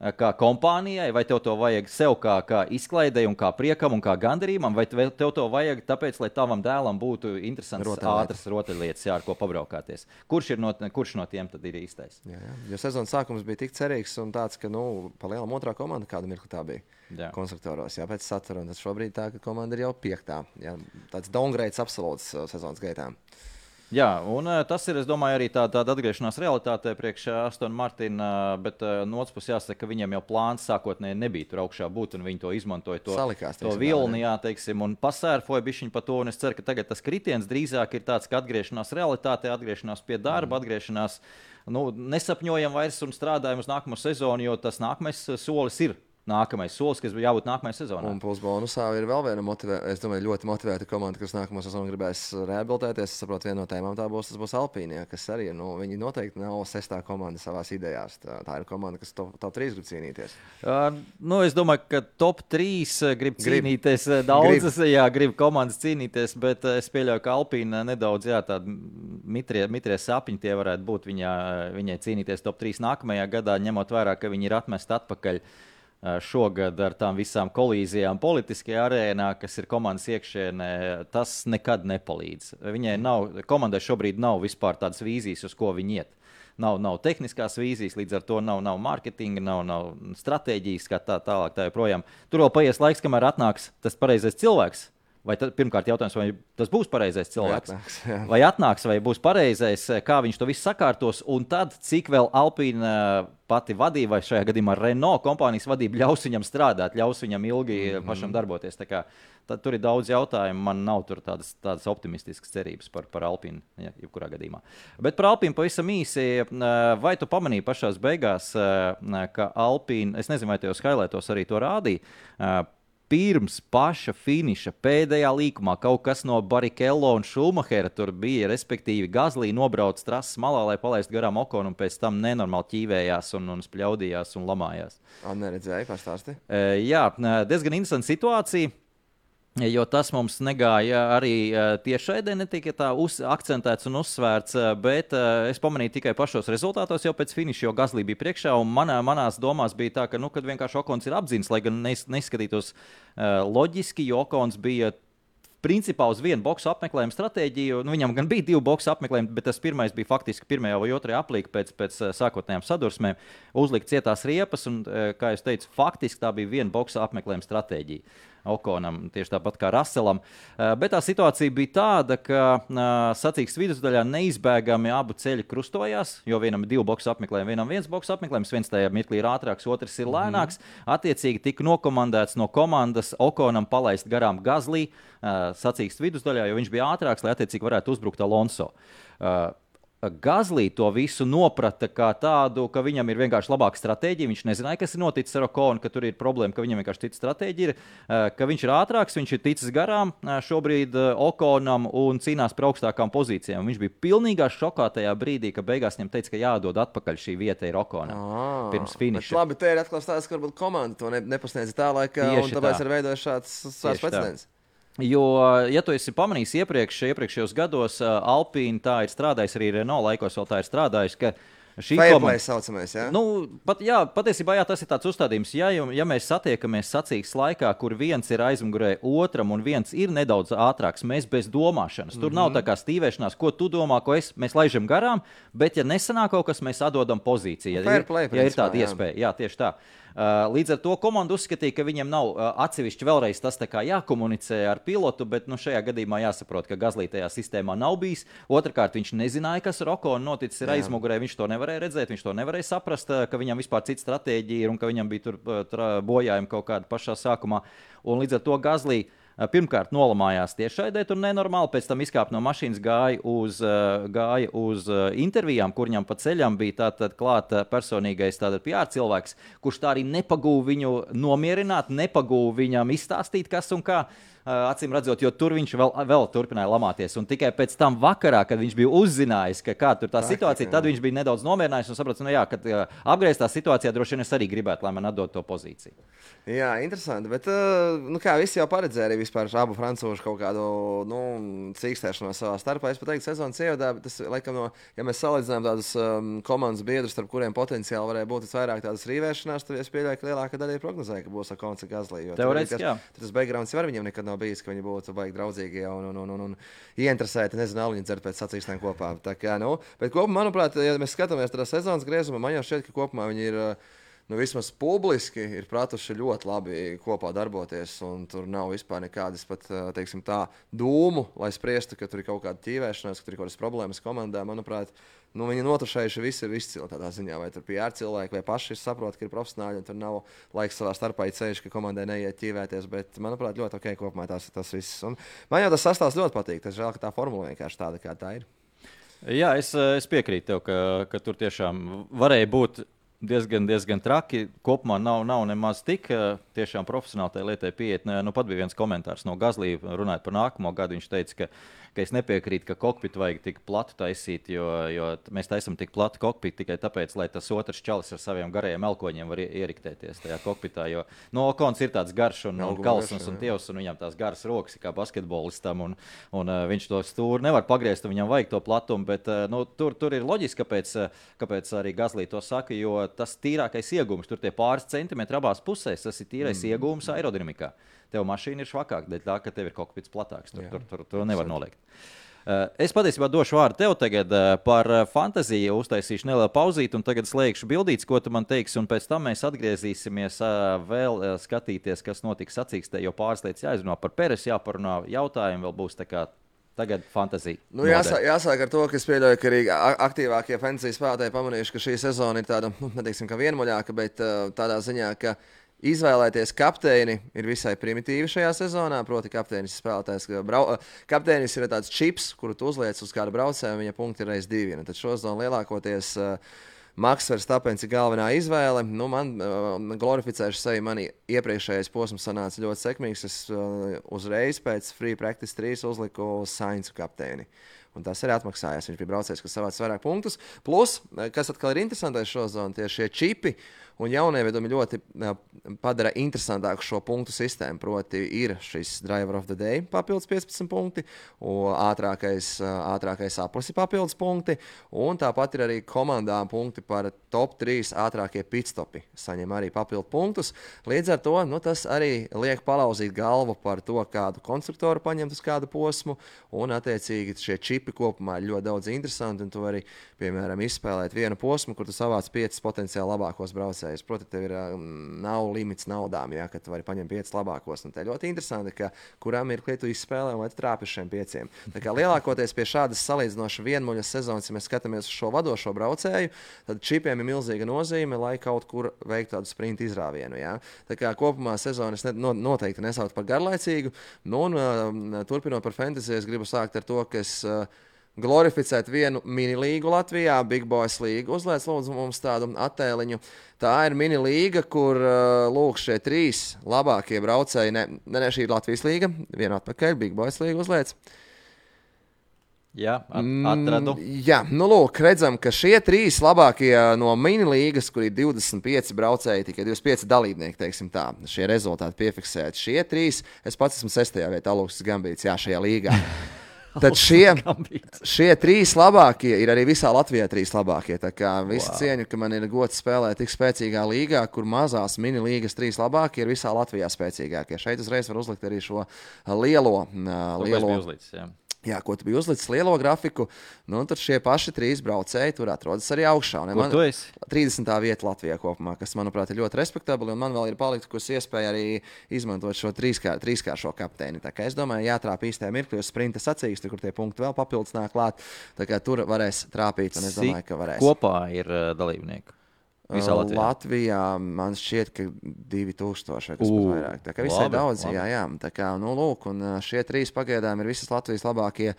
Eh, Kā kompānijai, vai tev to vajag sev kā, kā izklaidei, un kā priekam, un kā gandarījumam, vai tev to vajag tāpēc, lai tavam dēlam būtu interesants, ātras rotaļlietas, jā, ar ko pabraukāties? Kurš, no, kurš no tiem tad ir īstais? Jā, jā. Jo sezonas sākums bija tik cerīgs un tāds, ka, nu, pa lielam otrā komanda kāda mirkli tā bija. Jā. Konstruktoros, jā, pēc satura. Un tas šobrīd tā, ka komanda ir jau piektā. Jā, tāds downgrades absolūts uh, sezonas gaitā. Jā, un uh, tas ir, es domāju, arī tā, tāda atgriešanās realitātē priekš uh, Aston Martina, bet uh, no otras puses jāsaka, ka viņiem jau plāns sākotnēji nebija tur augšā būt, un viņi to izmantoja. To, Salikās, to vilni, jā, teiksim, un pasērfoja bišķiņu par to, un es ceru, ka tagad tas kritiens drīzāk ir tāds, ka atgriešanās realitātē, atgriešanās pie darba, mm. atgriešanās, nu, nesapņojam vairs un strādājam uz nākamo sezonu, jo tas nākamais solis ir nākamais solis, kas bija jābūt nākamajai sezonai. Un plus bonusā ir vēl viena motivē, es domāju, ļoti motivēta komanda, kas nākamā sezonā gribēs rehabilitēties. Es saprotu, viena no tēmām tā būs, būs Alpīnija, kas arī nu, viņi noteikti nav sestā komanda savā idejās. Tā, tā ir komanda, kas top, top 3 grib cīnīties. Uh, nu, es domāju, ka top 3 grib Grib. cīnīties. Grib. Daudzas, grib. jā, grib komandas cīnīties, bet eh, es pieļauju, ka Alpīna nedaudz jā, tādi mitrie, mitrie sapņi tie varētu būt viņā, viņai cīnīties top 3 nākamajā gadā, ņemot vērā, ka viņi ir atmesti atpakaļ. uh, Šogad ar tām visām kolīzijām politiskajā arēnā, kas ir komandas iekšienē, tas nekad nepalīdz. Viņai nav, komandai šobrīd nav vispār tādas vīzijas, uz ko viņi iet. Nav, nav tehniskās vīzijas, līdz ar to nav, nav mārketinga, nav, nav stratēģijas, kā tā tālāk. Tā joprojām. Tur vēl paies laiks, kamēr atnāks tas pareizais cilvēks Vai tad, pirmkārt, jautājums, vai tas būs pareizais cilvēks? Vai atnāks, jā. vai atnāks, vai būs pareizais, kā viņš to visu sakārtos, un tad cik vēl Alpīna pati vadība, vai šajā gadījumā Renault kompānijas vadība ļaus viņam strādāt, ļaus viņam ilgi mm -hmm. pašam darboties. Tā kā, tad, tur ir daudz jautājumu. Man nav tādas, tādas optimistiskas cerības par, par Alpīnu, ja, jebkurā gadījumā. Bet par Alpīnu pavisam īsi, vai tu pamanīji pašā beigās, ka Alpīna, es nezinu, vai te jau skailētos arī to rādīja pirms paša finiša pēdējā līkumā kaut kas no Barikelo un Šumahera tur bija. Respektīvi, Gazlī nobrauc trases malā, lai palaistu garām okonu, un pēc tam nenormāli ķīvējās un, un spļaudījās un lamājās. Neredzēju, pastāsti. E, jā, diezgan interesanta situācija. Jo tas mums negāja arī tiešraidē, netika tā uz, akcentēts un uzsvērts, bet es pamanīju tikai pašos rezultātos, jau pēc finiša, jo Gazlī bija priekšā. Manā, manās domās bija tā, ka nu, vienkārši Okons ir apzināts, lai gan neizskatītos loģiski, jo Okons bija principā uz vienu boxu apmeklējumu stratēģiju. Nu, viņam gan bija divi boxu apmeklējumi, bet tas pirmais bija faktiski pirmajā vai otrajā aplīkā pēc, pēc sākotnējām sadursmēm. Uzlikt cietās riepas, un, kā jau teicu, faktiski tā bija viena boxu apmeklējuma stratēģija. Okonam, tieši tāpat kā Raselam. Eh, bet tā situācija bija tāda, ka eh, sacīks vidusdaļā neizbēgami abu ceļi krustojās, jo vienam ir divi boxu apmeklējumi, vienam viens boxu apmeklējums, viens tajā mirklī ir ātrāks, otrs ir lēnāks. Mm. Attiecīgi tika nokomandēts no komandas Okonam palaist garām Gazlī eh, sacīks vidusdaļā, jo viņš bija ātrāks, lai attiecīgi varētu uzbrukt Alonso. Gazlī to visu noprata kā tādu, ka viņam ir vienkārši labāka stratēģija. Viņš nezināja, kas ir noticis ar Okonu, ka tur ir problēma, ka viņam vienkārši cita stratēģija ir, eh, ka viņš ir ātrāks, viņš ir ticis garām eh, šobrīd eh, Okonam un cīnās par augstākām pozīcijām. Viņš bija pilnīgā šokā tajā brīdī, ka beigās viņam teica, ka jādod atpakaļ šī vieta ir Okonam ah, pirms finiša. Labi, te ir atkal stāsts, ka varbūt komanda to ne, nepasniedz tā laika, Tieši un tāpēc tā. ir veidojis šāds, šāds precedents. Jo, ja tu esi pamanījis iepriekš, iepriekšējos gados, Alpīna tā ir strādājusi arī Renault laikos, vēl tā ir strādājusi. Šī komanda saucamais, ja? nu, pat, jā, patiesībā jā, tas ir tāds uzstādījums. Ja, ja mēs satiekamies sacīks laikā, kur viens ir aizmugurē otram un viens ir nedaudz ātrāks, mēs bez domāšanas. Tur mm -hmm. nav mhm. tā kā stīvēšanās, ko tu domā, ko es, mēs laižam garām, bet ja nesanāk kaut kas, mēs atdodam pozīciju. Ja, Fair play, ja ir tāda jā. iespēja, jā, tieši tā. Uh, līdz ar to komanda uzskatīja, ka viņam nav uh, atsevišķi vēlreiz tas jākomunicē ar pilotu, bet nu, šajā gadījumā jāsaprot, ka Gazlītajā sistēmā nav bijis. Otrakārt, viņš nezināja, kas ar Okonu noticis ir aizmugurē. Viņš to nevarēja redzēt, viņš to nevarēja saprast, uh, ka viņam vispār cita stratēģija ir un ka viņam bija tur bojājumi kaut kādi pašā sākumā. Un līdz ar to Gazlītajā Pirmkārt, nolamājās tiešraidē, tur nenormāli, pēc tam izkāpa no mašīnas, gāja uz, gāja uz intervijām, kur viņam pa ceļam bija tātad klāta personīgais PR cilvēks, kurš tā arī nepagūva viņu nomierināt, nepagūva viņam izstāstīt, kas un kā. Acīm redzot, jo tur viņš vēl, vēl turpināja lamāties. Un tikai pēc tam vakarā, kad viņš bija uzzinājis, ka kā tur tā situācija, tad viņš bija nedaudz nomierinājies un saprata, nu jā, ka apgrieztā situācijā droši vien es arī gribētu, lai man atdod to pozīciju. Jā, interesanti. Bet, nu, kā visi jau paredzēja, arī vispār abu frančūžu kaut kādu nu, cīkstēšanos savā starpā. Es pat teiktu, sezonas ievadā, bet tas, laikam, no, ja mēs salīdzinām tādus um, komandas biedrus, starp kuriem potenciāli varēja būt vairāk tādas rīvēšanās, tad es pieļauju, ka lielākā daļa prognozēja, ka būs Akons un Gazlī. Teorētiski, jā. Tas backgrounds var viņam nekad nav bijis, ka viņi būtu baigi draudzīgi un, un, un, un, un ieinteresēti, nezinu, aliņu dzert pēc sacīkstēm kopā. Tā kā, nu, bet kopumā, manuprāt, ja mēs skatāmies tādā sezonas griezumā, man jau šķiet, ka kopumā viņi ir. Uh, nu, vismaz publiski ir pratuši ļoti labi kopā darboties. Tur nav vispār nekādas pat, teiksim, tā dūmu, lai spriestu, ka tur ir kaut kāda ķīvēšanās, ka tur ir kaut kādas problēmas komandā. Manuprāt, nu, viņi notušējuši visi ir izcili tādā ziņā, vai tur bija ārcilvēki, vai paši saprot, ka ir profesionāļi un tur nav laiks savā starpā ceļš, ka komandai neiet ķīvēties. Bet, manuprāt, ļoti ok kopumā tas, tas viss. Un man jau tas sastāvs ļoti patīk. Tas žēl, ka tā formula vienkārši tāda, kā tā ir. Jā, es, es piekrītu tev, ka, ka tur tiešām varēja būt diezgan, diezgan traki. Kopumā nav, nav nemaz tik eh, tiešām profesionāli tai lietai pieiet. Nu, pat bija viens komentārs no Gazlīva, runājot par nākamo gadu. Viņš teica, ka ka es nepiekrītu, ka kokpitu vajag tik platu taisīt, jo, jo mēs taisām tik platu kokpitu tikai tāpēc, lai tas otrs čalis ar saviem garajiem elkoņiem var ieriktēties tajā kokpitā. Jo no, Okons ir tāds garš un, un kalsns un tievs, un viņam tās garas rokas kā basketbolistam, un, un uh, viņš to stūri nevar pagriezt, viņam vajag to platumu, bet uh, nu, tur, tur ir loģiski, kāpēc, kāpēc arī Gazlī to saka, jo tas tīrākais iegūms, tur tie pāris centimetri abās pusēs, tas ir tīrais mm. iegūms aerodinamikā tev mašīna ir švakāka, dēļ tā, ka tev ir kokpits platāks. Tur, Jā. tur, tur, tur nevar noliekt. Uh, es patiesībā došu vārdu tev tagad uh, par uh, fantāziju. Uztaisīšu nelielu pauzīti, un tagad slēgšu bildītes, ko tu man teiksi. Un pēc tam mēs atgriezīsimies vēl skatīties, kas notiks sacīkstē. Jo pāris lietas jāizrunā par Peres, jāparunā jautājumi. Vēl būs tā kā Tagad fantāzija. Nu, jāsāk, jāsāk ar to, ka es pieļauju, ka arī aktīvākie fantāzijas spēlētāji pamanījuši, ka šī sezona ir tāda, nu, neteiksim, ka vienmuļāka, bet uh, tādā ziņā, ka izvēlēties kapteini ir visai primitīvi šajā sezonā. Proti, kapteinis ir spēlētājs, ka brau... kapteinis ir tāds čips, kuru uzliec uz kāda braucēja, un viņa punkti ir reiz divi. Un tad šo sezonu lielākoties. Uh, Maks Verstapens ir galvenā izvēle. Nu, man uh, glorificēšu sevi. Man iepriekšējais posms sanāca ļoti sekmīgs. Es uh, uzreiz pēc Free Practice 3 uzliku Sainzu kapteini. Un tas arī atmaksājās. Viņš bija braucējs, kas savāca vairāk punktus. Plus, kas atkal ir interesantais šo zonu, tie šie čipi. Un jaunievedumi ļoti padara interesantāku šo punktu sistēmu. Proti, ir šis driver of the day, papildus 15 punkti, ātrākais, ātrākais aplasi papildus punkti, un tāpat ir arī komandām punkti par top 3 ātrākie pitstopi. Saņem arī papildu punktus. Līdz ar to nu, tas arī liek palauzīt galvu par to, kādu konstruktoru paņemt uz kādu posmu, un attiecīgi šie čipi kopumā ir ļoti daudz interesanti, un tu vari, piemēram, izspēlēt vienu posmu, kur tu savāc piecus potenciāli labākos braucējus braucējus. Protams, tev ir nav limits naudām, ja tu vari paņemt piecus labākos. Un te ļoti interesanti, ka kurā mirklī tu izspēlē un vai trāpi šiem pieciem. Tā kā lielākoties pie šādas salīdzinoši vienmuļas sezonas, ja mēs skatāmies uz šo vadošo braucēju, tad čipiem ir milzīga nozīme, lai kaut kur veiktu tādu sprinta izrāvienu. Ja? Tā kā kopumā sezonas ne, no, noteikti nesauc par garlaicīgu. Nu, un, uh, turpinot par fantāziju, es gribu sākt ar to, ka es uh, glorificēt vienu mini-līgu Latvijā, Big Boys līgu. Uzliec lūdzu mums tādu attēliņu. Tā ir mini-līga, kur uh, lūk šie trīs labākie braucēji, ne, ne šī ir Latvijas līga, viena atpakaļ, Big Boys līga uzliec. Jā, at, mm, atradu. Mm, jā, nu, lūk, redzam, ka šie trīs labākie no mini-līgas, kur ir 25 braucēji, tikai 25 dalībnieki, teiksim tā, šie rezultāti piefiksēti. Šie trīs, es pats esmu sestajā vietā, Lūks Gambīts, jā, šajā līgā. Tad šie, šie trīs labākie ir arī visā Latvijā trīs labākie. Tā kā visi wow. cieņu, ka man ir gods spēlēt tik spēcīgā līgā, kur mazās mini-līgas trīs labākie ir visā Latvijā spēcīgākie. Šeit uzreiz var uzlikt arī šo lielo, lielo, uzlicis, Jā, ko tu biji uzlicis lielo grafiku, nu, tad šie paši trīs braucēji tur atrodas arī augšā. Un, man, 30. vieta Latvijā kopumā, kas, manuprāt, ir ļoti respektabli. Man vēl ir palikusi iespēja arī izmantot šo trīskār, trīskāršo kapteini. Es domāju, jātrāp īstajā mirklī uz sprinta sacīksti, kur tie punkti vēl papildus nāk klāt. Tur varēs trāpīt, un es domāju, ka varēs. Kopā ir uh, dalībnieki. Visā Latvijā. Latvijā man šķiet, ka 2000 vai kas uh, vairāk. Tā kā visai labi, daudz, labi. jā, jā. Tā kā, nu, lūk, un šie trīs pagaidām ir visas Latvijas labākie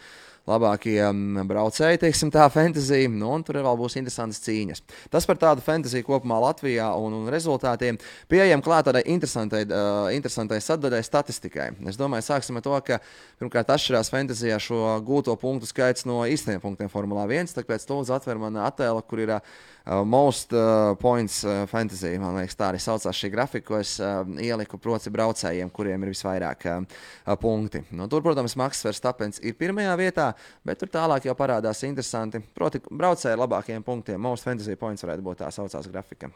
labākie um, braucēji, teiksim, tā fantāzija. Nu, un tur vēl būs interesantas cīņas. Tas par tādu fantāziju kopumā Latvijā un, un rezultātiem pieejam klāt tādai interesantai, uh, interesantai sadaļai statistikai. Es domāju, sāksim ar to, ka pirmkārt atšķirās fantāzijā šo gūto punktu skaits no īstajiem punktiem Formulā 1. Tāpēc lūdzu atver man attēlu, kur ir. Uh, most uh, points uh, fantasy. Man liekas, tā arī saucās šī grafika, ko es uh, ieliku proti braucējiem, kuriem ir visvairāk uh, uh, punkti. Nu, tur, protams, Maks Verstapens ir pirmajā vietā, bet tur tālāk jau parādās interesanti. Proti, braucēji ar labākiem punktiem. Most fantasy points varētu būt tā saucās grafika.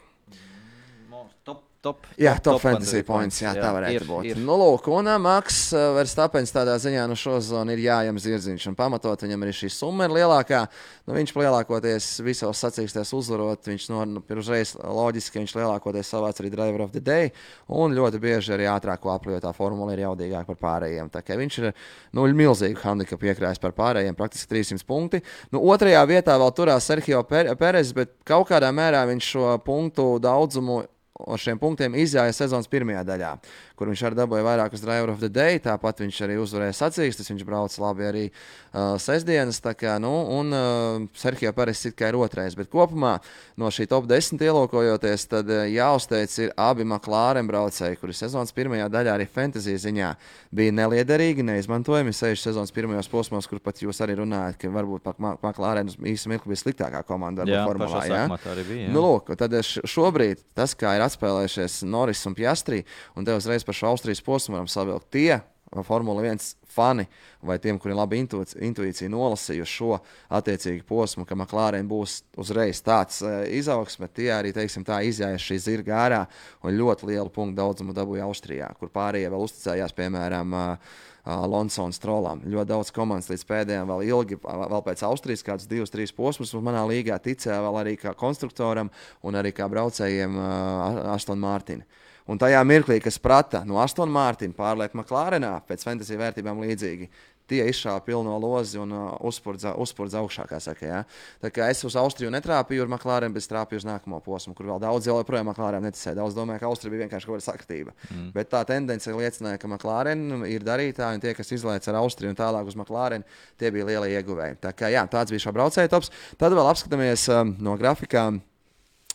Top top. Jā, top, top fantasy points. Jā, jā, tā varētu ir, būt. Ir. Nu, lūk, un Maks Verstapens tādā ziņā no nu, šo zonu ir jājams zirdziņš. Un pamatot viņam arī šī summa ir lielākā. Nu, viņš lielākoties visos sacīkstēs uzvarot. Viņš no, nu, uzreiz loģiski, viņš lielākoties savāc arī driver of the day. Un ļoti bieži arī ātrāko tā formula ir jaudīgāka par pārējiem. Tā kā viņš ir nu, milzīgi handikapu iekrājis par pārējiem, praktiski 300 punkti. Nu, otrajā vietā vēl turās Sergio Perez, bet kaut kādā mērā viņš šo punktu daudzumu ar šiem punktiem izjāja sezonas pirmajā daļā kur viņš arī dabūja vairākus driver of the day. Tāpat viņš arī uzvarēja sacīkstes, viņš brauca labi arī uh, sestdienas. Kā, nu, un uh, Serhija Paris it kā ir otrais. Bet kopumā no šī top 10 ielūkojoties, tad uh, jāuzteic ir abi McLaren braucēji, kuri sezonas pirmajā daļā arī fantasy ziņā bija neliederīgi, neizmantojami. Seši sezonas pirmajos posmos, kur pat jūs arī runājat, ka varbūt McLaren īstenībā mirkli bija sliktākā komanda. Jā, formulā, jā? Bija, jā. Nu, lūk, tad šobrīd tas, kā ir atspēlējušies Norris un Piastri, un te uzreiz par šo Austrijas posmu varam savilkt. Tie Formula 1 fani vai tiem, kuriem ir laba intuīcija, nolasījuši šo attiecīgu posmu, ka McLaren būs uzreiz tāds uh, izaugsme, tie arī teiksim, tā izjāja šī zirga ārā un ļoti lielu punktu daudzumu dabūja Austrijā, kur pārējie vēl uzticējās, piemēram, uh, Alonso un Strolam. Ļoti daudz komandas līdz pēdējiem, vēl ilgi, vēl pēc Austrijas, kāds divus, trīs posmus, un manā līgā ticēja vēl arī kā konstruktoram un arī kā braucējiem uh, Aston Martin. Un tajā mirklī, kas prata no Aston Martina pārliek McLarenā pēc fantasy vērtībām līdzīgi, tie izšāva pilno lozi un uh, uzspurdza, uzspurdza augšā. Saka, ja? Tā kā es uz Austriju netrāpīju ar McLaren, bet trāpīju uz nākamo posmu, kur vēl daudz joprojām McLaren neticēja. Daudz domāja, ka Austrija bija vienkārši kaut kāda saktība. Mm. Bet tā tendence liecināja, ka McLaren ir darītāji, un tie, kas izlaiž ar Austriju un tālāk uz McLaren, tie bija lielie ieguvēji. Tā kā, jā, tāds bija šā braucēja tops. Tad vēl apskatāmies um, no grafikām.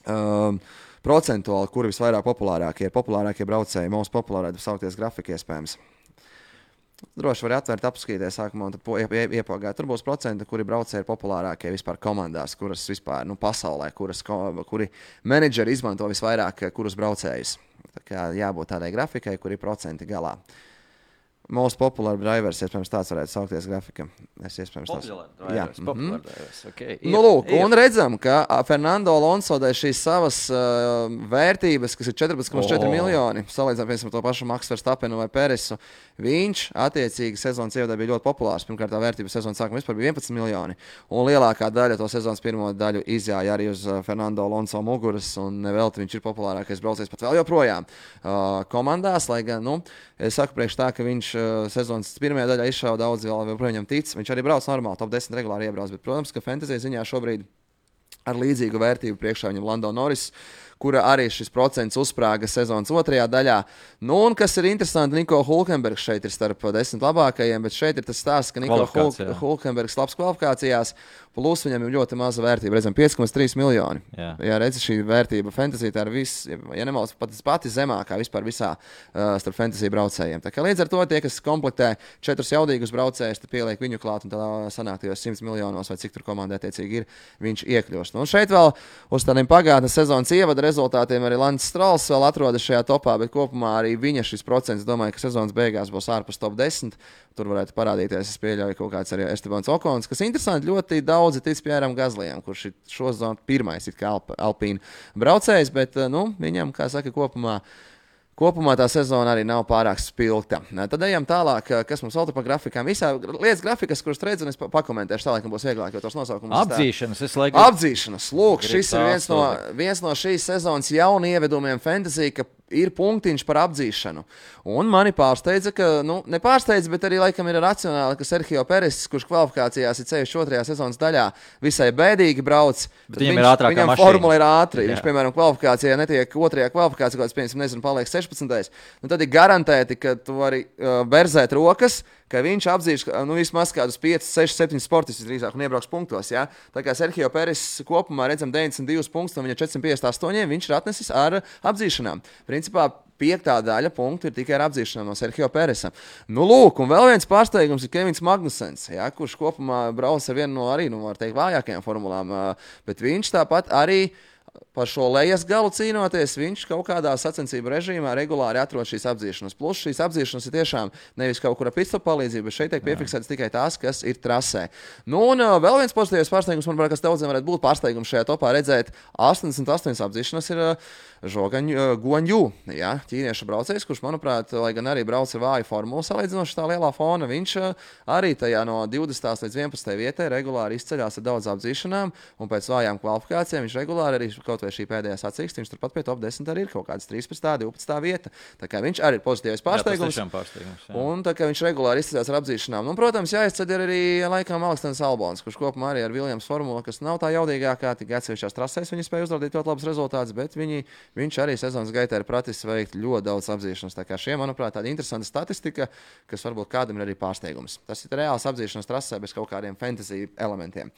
Um, procentuāli, kuri visvairāk populārākie ir populārākie braucēji, most populārākie saukties grafika iespējams. Droši var atvērt, apskatīties, sākumā iepagāt. Tur būs procenti, kuri braucēji ir populārākie vispār komandās, kuras vispār nu, pasaulē, kuras, kuri menedžeri izmanto visvairāk kurus braucējus. Tā kā jābūt tādai grafikai, kur ir procenti galā. Uh, Most popular drivers, iespējams, tāds varētu saukties grafika. Es iespējams tāds - jā, mm -hmm. Okay. Ir, nu, lūk, ir. un redzam, ka Fernando Alonso dēļ šīs savas uh, vērtības, kas ir 14,4 oh. miljoni, salīdzinām ar to pašu Maksu Verstapenu vai Peresu, viņš attiecīgi sezonas ievadē bija ļoti populārs. Pirmkārt, tā vērtība sezonas sākumā vispār bija 11 miljoni, un lielākā daļa to sezonas pirmo daļu izjāja arī uz Fernando Alonso muguras, un nevelti viņš ir populārākais braucējs pat vēl joprojām uh, komandās, lai gan, nu, es saku priekš tā, ka viņš sezonas pirmajā daļā izšāva daudz, vēl joprojām viņam tic. Viņš arī brauc normāli, top 10 regulāri iebrauc. Bet, protams, ka fantasy ziņā šobrīd ar līdzīgu vērtību priekšā viņam Lando Norris kura arī šis procents uzsprāga sezonas otrajā daļā. Nu, un kas ir interesanti, Niko Hulkenbergs šeit ir starp desmit labākajiem, bet šeit ir tas stāsts, ka Niko Hulk, Hulkenbergs labs kvalifikācijās, plus viņam ir ļoti maza vērtība. Redzam, 5,3 miljoni. Jā, jā redz, šī vērtība fantasy tā ir viss, ja nemaldos, pat pati zemākā vispār visā uh, starp fantasy braucējiem. Tā kā līdz ar to tie, kas komplektē četrus jaudīgus braucējus, tad pieliek viņu klāt un tādā sanāk tajos 100 miljonos vai cik tur komandai attiecīgi ir, viņš iekļūst. Nu, un šeit vēl uz tādiem pagātnes sezonas ievada rezultātiem arī Lants Strāls vēl atrodas šajā topā, bet kopumā arī viņa šis procents, domāju, ka sezonas beigās būs ārpus top 10. Tur varētu parādīties, es pieļauju, kaut kāds arī Estebans Okons, kas interesanti ļoti daudzi tic Pieram Gazlijam, kurš ir šo zonu pirmais Alp, Alpīna braucējs, bet nu, viņam, kā saka, kopumā. Kopumā tā sezona arī nav pārāk spilgta. Tad ejam tālāk, kas mums vēl tur pa grafikām. Visā lietas grafikas, kuras redzu, es pakomentēšu tālāk, būs vieglāk, jo tos nosaukums Apdzīšanas, es laikam. Apdzīšanas, lūk, šis ir viens no, viens no šīs sezonas jaunu ievedumiem fantasy, ka ir punktiņš par apdzīšanu. Un mani pārsteidza, ka, nu, nepārsteidza, bet arī laikam ir racionāli, ka Sergio Peres, kurš kvalifikācijās ir ceļš otrajā sezonas daļā, visai bēdīgi brauc. Viņam viņš, ir ātrākā viņam formula ir ātra. Viņš, piemēram, kvalifikācijā netiek otrajā kvalifikācijā, kāds, piemēram, nezinu, paliek 16. Nu, tad ir garantēti, ka tu vari uh, berzēt rokas ka viņš apzīst nu, vismaz kādus 5, 6, 7 sportistus drīzāk un iebrauks punktos. Ja? Tā kā Sergio Peres kopumā redzam 92 punktus, no viņa 458 viņš ir atnesis ar apzīšanām. Principā piektā daļa punktu ir tikai ar apzīšanām no Sergio Peresa. Nu, lūk, un vēl viens pārsteigums ir Kevins Magnusens, ja, kurš kopumā brauc ar vienu no arī, nu, teikt, vājākajām formulām, bet viņš tāpat arī par šo lejas galu cīnoties, viņš kaut kādā sacensību režīmā regulāri atrod šīs apzīšanas. Plus šīs apzīšanas ir tiešām nevis kaut kura pista palīdzība, bet šeit tiek piefiksētas tikai tās, kas ir trasē. Nu, un vēl viens pozitīvs pārsteigums, manuprāt, kas daudziem varētu būt pārsteigums šajā topā redzēt, 88 apzīšanas ir Žogaņu, uh, ja, ķīniešu braucējs, kurš, manuprāt, lai gan arī brauc ar vāju formulu salīdzinoši tā lielā fona, viņš arī tajā no 20. līdz 11. vietai regulāri izceļās ar daudz apzīšanām, un pēc vājām kvalifikācijām viņš regulāri arī kaut kaut vai šī pēdējā sacīksts, viņš turpat pie top 10 arī ir kaut kāds 13, 12 vieta. Tā kā viņš arī ir pozitīvs pārsteigums. Jā, pārsteigums jā. un tā kā viņš regulāri izcēlās ar apzīšanām. Un, protams, jāizceļ arī laikam Aleksandrs Albons, kurš kopumā arī ar Viljams formulu, kas nav tā jaudīgākā, tik atsevišķās trasēs viņi spēja uzrādīt ļoti labus rezultātus, bet viņi, viņš arī sezonas gaitā ir pratis veikt ļoti daudz apzīšanas. Tā kā šie, manuprāt, tāda interesanta statistika, kas varbūt kādam ir arī pārsteigums. Tas ir reāls apzīšanas trasē bez kaut kādiem fantasy elementiem.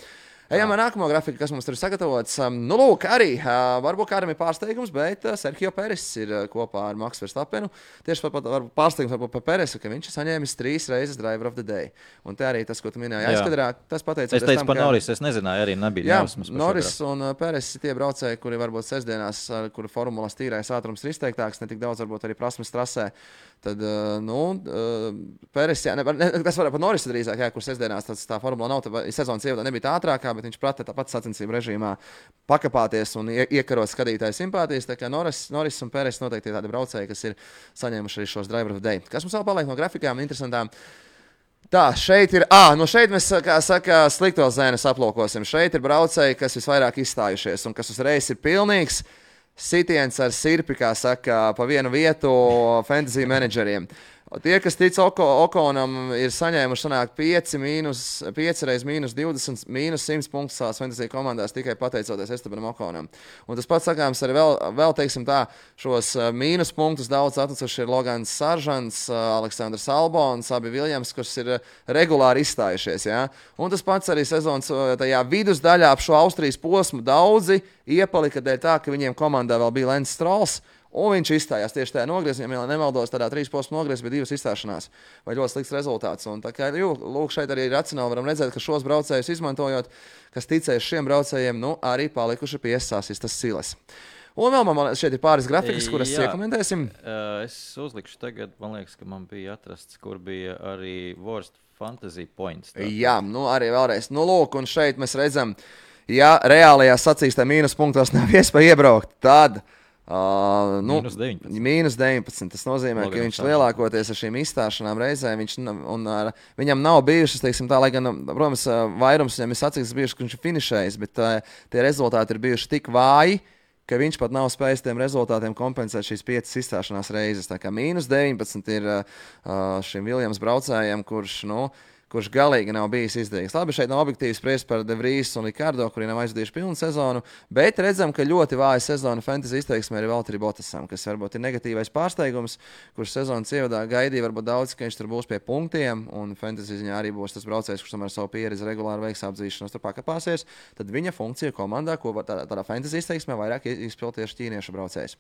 Ejam ar nākamo grafiku, kas mums tur ir sagatavots. Nu, lūk, arī varbūt kādam ir pārsteigums, bet Sergio Peris ir kopā ar Maksu Verstapenu. Tieši par, par pārsteigums varbūt par Peresu, ka viņš ir saņēmis trīs reizes Driver of the Day. Un te arī tas, ko tu minēji aizkadrā, tas pateicis. Es teicu tam, par ka... Norris, es nezināju, arī nebija jā. Norris un Peres ir tie braucēji, kuri varbūt sestdienās, kuru formulas tīrais ātrums ir izteiktāks, ne tik daudz varbūt arī prasmes trasē. Tad, nu, Pēris, jā, ne, ne, tas var būt Norris drīzāk, jā, kurš sestdienās tas, tā formula nav. Tā, sezonas ievadā nebija tā ātrākā, bet viņš prata tāpat sacensību režīmā pakāpties un ie, iekarot skatītāju simpātijas. Tā kā Norris, Norris un Pēris noteikti ir tādi braucēji, kas ir saņēmuši arī šos driver of day. Kas mums vēl paliek no grafikām interesantām? Tā, šeit ir. Ah, nu šeit mēs, kā saka, slikto zēnus aplūkosim. Šeit ir braucēji, kas visvairāk izstājušies un kas uzreiz ir pilnīgs sitiens ar sirpi, kā saka, pa vienu vietu fantasy menedžeriem. Tie, kas tic Oko, Okonam, ir saņēmuši sanāk, 5, mīnus, 5 reizes mīnus 20, mīnus 100 punktus savās fantasy komandās tikai pateicoties Estebanam Okonam. Un tas pats sakāms arī vēl, vēl teiksim tā, šos uh, mīnus punktus daudz atnesuši ir Logans Saržants, uh, Aleksandrs Albons, abi Viljams, kas ir uh, regulāri izstājušies. Ja? Un tas pats arī sezonas tajā vidusdaļā ap šo Austrijas posmu daudzi iepalika dēļ tā, ka viņiem komandā vēl bija Lens Strauss. Un viņš izstājās tieši tajā nogriezumā, ja nemaldos, tādā trīs posmu nogriezumā bija divas izstāšanās, vai ļoti slikts rezultāts. Un, kā, jū, lūk, šeit arī racionāli varam redzēt, ka šos braucējus izmantojot, kas ticēs šiem braucējiem, nu, arī palikuši pie sasistas silas. Un vēl man šeit ir pāris grafikas, kuras iekomentēsim. Es uzlikšu tagad, man liekas, ka man bija atrasts, kur bija arī Worst Fantasy Points. Tā. Jā, nu arī vēlreiz. Nu, lūk, un šeit mēs redzam, ja reālajā sacīkstē mīnus punktos nav iespēja iebraukt, tad Uh, nu, mīnus 19. Mīnus 19. Tas nozīmē, Logam ka viņš lielākoties ar šīm izstāšanām reizēm viņš, un, ar, viņam nav bijušas, teiksim, tā, lai gan, protams, vairums viņam ir sacīks, bijuši, ka viņš ir finišējis, bet uh, tie rezultāti ir bijuši tik vāji, ka viņš pat nav spējis tiem rezultātiem kompensēt šīs piecas izstāšanās reizes. Tā kā mīnus 19 ir uh, šim Viljams braucējiem, kurš, nu, uh, kurš galīgi nav bijis izdevīgs. Labi, šeit nav objektīvi spriest par Devrīsu un Rikārdo, kuri nav aizdījuši pilnu sezonu, bet redzam, ka ļoti vāja sezona fantasy izteiksmē ir Valtteri Botasam, kas varbūt ir negatīvais pārsteigums, kurš sezonas ievadā gaidīja varbūt daudz, ka viņš tur būs pie punktiem, un fantasy ziņā arī būs tas braucējs, kurš ar savu pieredzi regulāri veiks apzīšanos, tur pakāpāsies. Tad viņa funkcija komandā, ko tādā, tādā fantasy izteiksmē vairāk izpild tieši ķīniešu braucējs.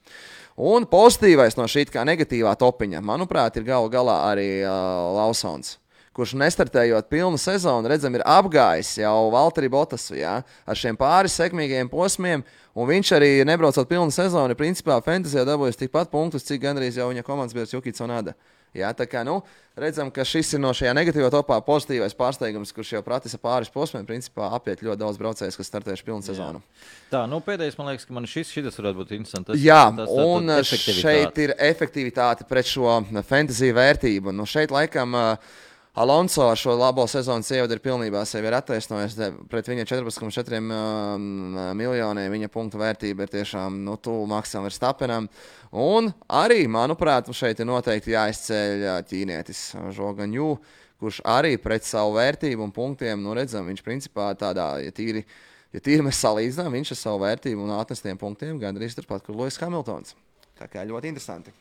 Un pozitīvais no šī kā negatīvā topiņa, manuprāt, ir galu galā arī uh, Lausons kurš nestartējot pilnu sezonu, redzam, ir apgājis jau Valtteri Botasu ja, ar šiem pāris sekmīgiem posmiem. Un viņš arī nebraucot pilnu sezonu, principā Fantasijā dabūjis tikpat punktus, cik gandrīz jau viņa komandas biedrs Jukits un Ada. Jā, tā kā nu, redzam, ka šis ir no šajā negatīvā topā pozitīvais pārsteigums, kurš jau pratisa pāris posmiem, principā apiet ļoti daudz braucējus, kas startējuši pilnu sezonu. Jā. Tā, nu pēdējais man liekas, ka man šis, šis varētu būt interesants. Tas, Jā, tas, tas, un šeit ir efektivitāte pret šo fantasy vērtību. Nu, šeit laikam. Uh, Alonso ar šo labo sezonas ievadu ir pilnībā sevi attaisnojis. Pret viņa 14,4 um, miljoniem viņa punktu vērtība ir tiešām nu, tuvu Maksam Verstapenam. Un arī, manuprāt, šeit ir noteikti jāizceļ ķīnietis Žoganju, kurš arī pret savu vērtību un punktiem, nu redzam, viņš principā tādā, ja tīri, ja tīri mēs salīdzinām, viņš ar savu vērtību un atnestiem punktiem gandrīz turpat, kur Lūsis Hamiltons. Tā kā ļoti interesanti.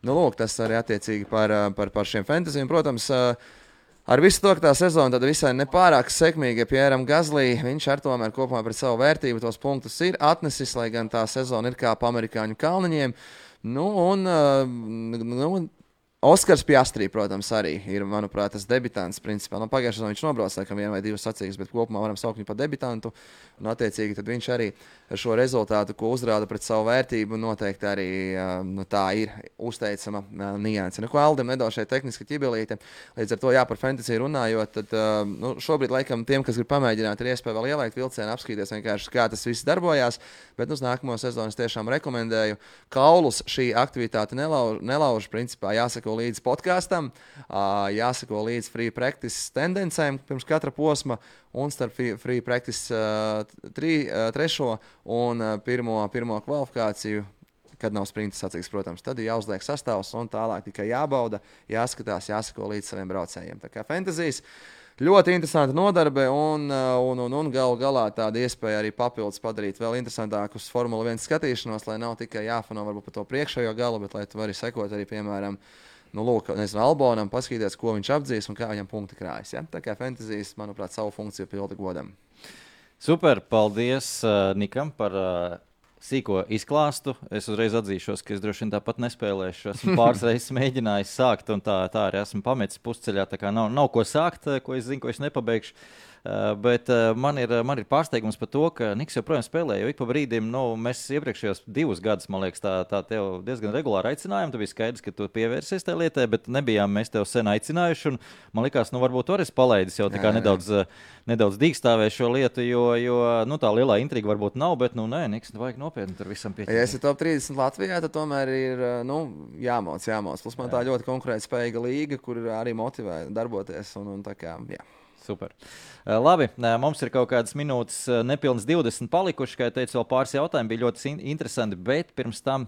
Nu, lūk, tas arī attiecīgi par, par, par šiem fantāzijiem. Protams, ar visu to, ka tā sezona tad visai nepārāk sekmīga Pieram Gazlī, viņš ar tomēr kopumā pret savu vērtību tos punktus ir atnesis, lai gan tā sezona ir kā pa amerikāņu kalniņiem. Nu, un, nu, Oskars Piastrī, protams, arī ir, manuprāt, tas debitants. Principā, nu, pagājušā gada viņš nobrauca laikam vienu vai divas sacīkstes, bet kopumā varam saukt viņu par debitantu. Un, attiecīgi, viņš arī ar šo rezultātu, ko uzrāda pret savu vērtību, noteikti arī nu, tā ir uzteicama nianse. Nu, ko Aldam nedaudz šeit tehniski ķibelīte. Līdz ar to, jā, par fantasy runājot, tad nu, šobrīd, laikam, tiem, kas grib pamēģināt, ir iespēja vēl ielikt vilcienu, apskatīties vienkārši, kā tas viss darbojās. Bet uz nākamo sezonu es tiešām rekomendēju. Kaulus šī aktivitāte nelauž, nelauž principā jāsako līdzi podkāstam, jāsako līdzi free practice tendencēm pirms katra posma un starp free practice tri, trešo un pirmo, pirmo kvalifikāciju. Kad nav sprinta sacīks, protams, tad ir jāuzliek sastāvs un tālāk tikai jābauda, jāskatās, jāsako līdz saviem braucējiem. Tā kā fantāzijas ļoti interesanta nodarbe un, un, un, un gal galā tāda iespēja arī papildus padarīt vēl interesantākus Formula 1 skatīšanos, lai nav tikai jāfano varbūt par to priekšējo galu, bet lai tu vari sekot arī, piemēram, nu, lūk, nezinu, Albonam, paskatīties, ko viņš apdzīs un kā viņam punkti krājas. Ja? Tā kā fantāzijas, manuprāt, savu funkciju pilda godam. Super, paldies uh, Nikam par uh, sīko izklāstu. Es uzreiz atzīšos, ka es droši vien tāpat nespēlēšu. Esmu pāris reizes mēģinājis sākt, un tā, tā arī esmu pametis pusceļā. Tā kā nav, nav ko sākt, ko es zinu, ko es nepabeigšu. Uh, bet uh, man, ir, man ir pārsteigums par to, ka Niks joprojām spēlē. Jo ik pa brīdim, nu, mēs iepriekšējos divus gadus, man liekas, tā, tā tev diezgan regulāri aicinājām. Tad bija skaidrs, ka tu pievērsies tajā lietai, bet nebijām mēs tev sen aicinājuši. Man liekas, nu, varbūt tur es palaidis jau jā, jā. nedaudz, nedaudz dīkstāvēju šo lietu, jo, jo nu, tā lielā intriga varbūt nav. Bet, nu, nē, Niks, vajag nopietni tur visam pieķert. Ja esi top 30 Latvijā, tad tomēr ir nu, jāmauc, jāmauc. Plus man jā. tā ļoti konkurētspējīga līga, kur arī motivē darboties. Un, un tā kā, jā. Super. Eh, labi, eh, mums ir kaut kādas minūtes, eh, nepilnas 20 palikušas. Kā jau teicu, vēl pāris jautājumu bija ļoti interesanti. Bet pirms tam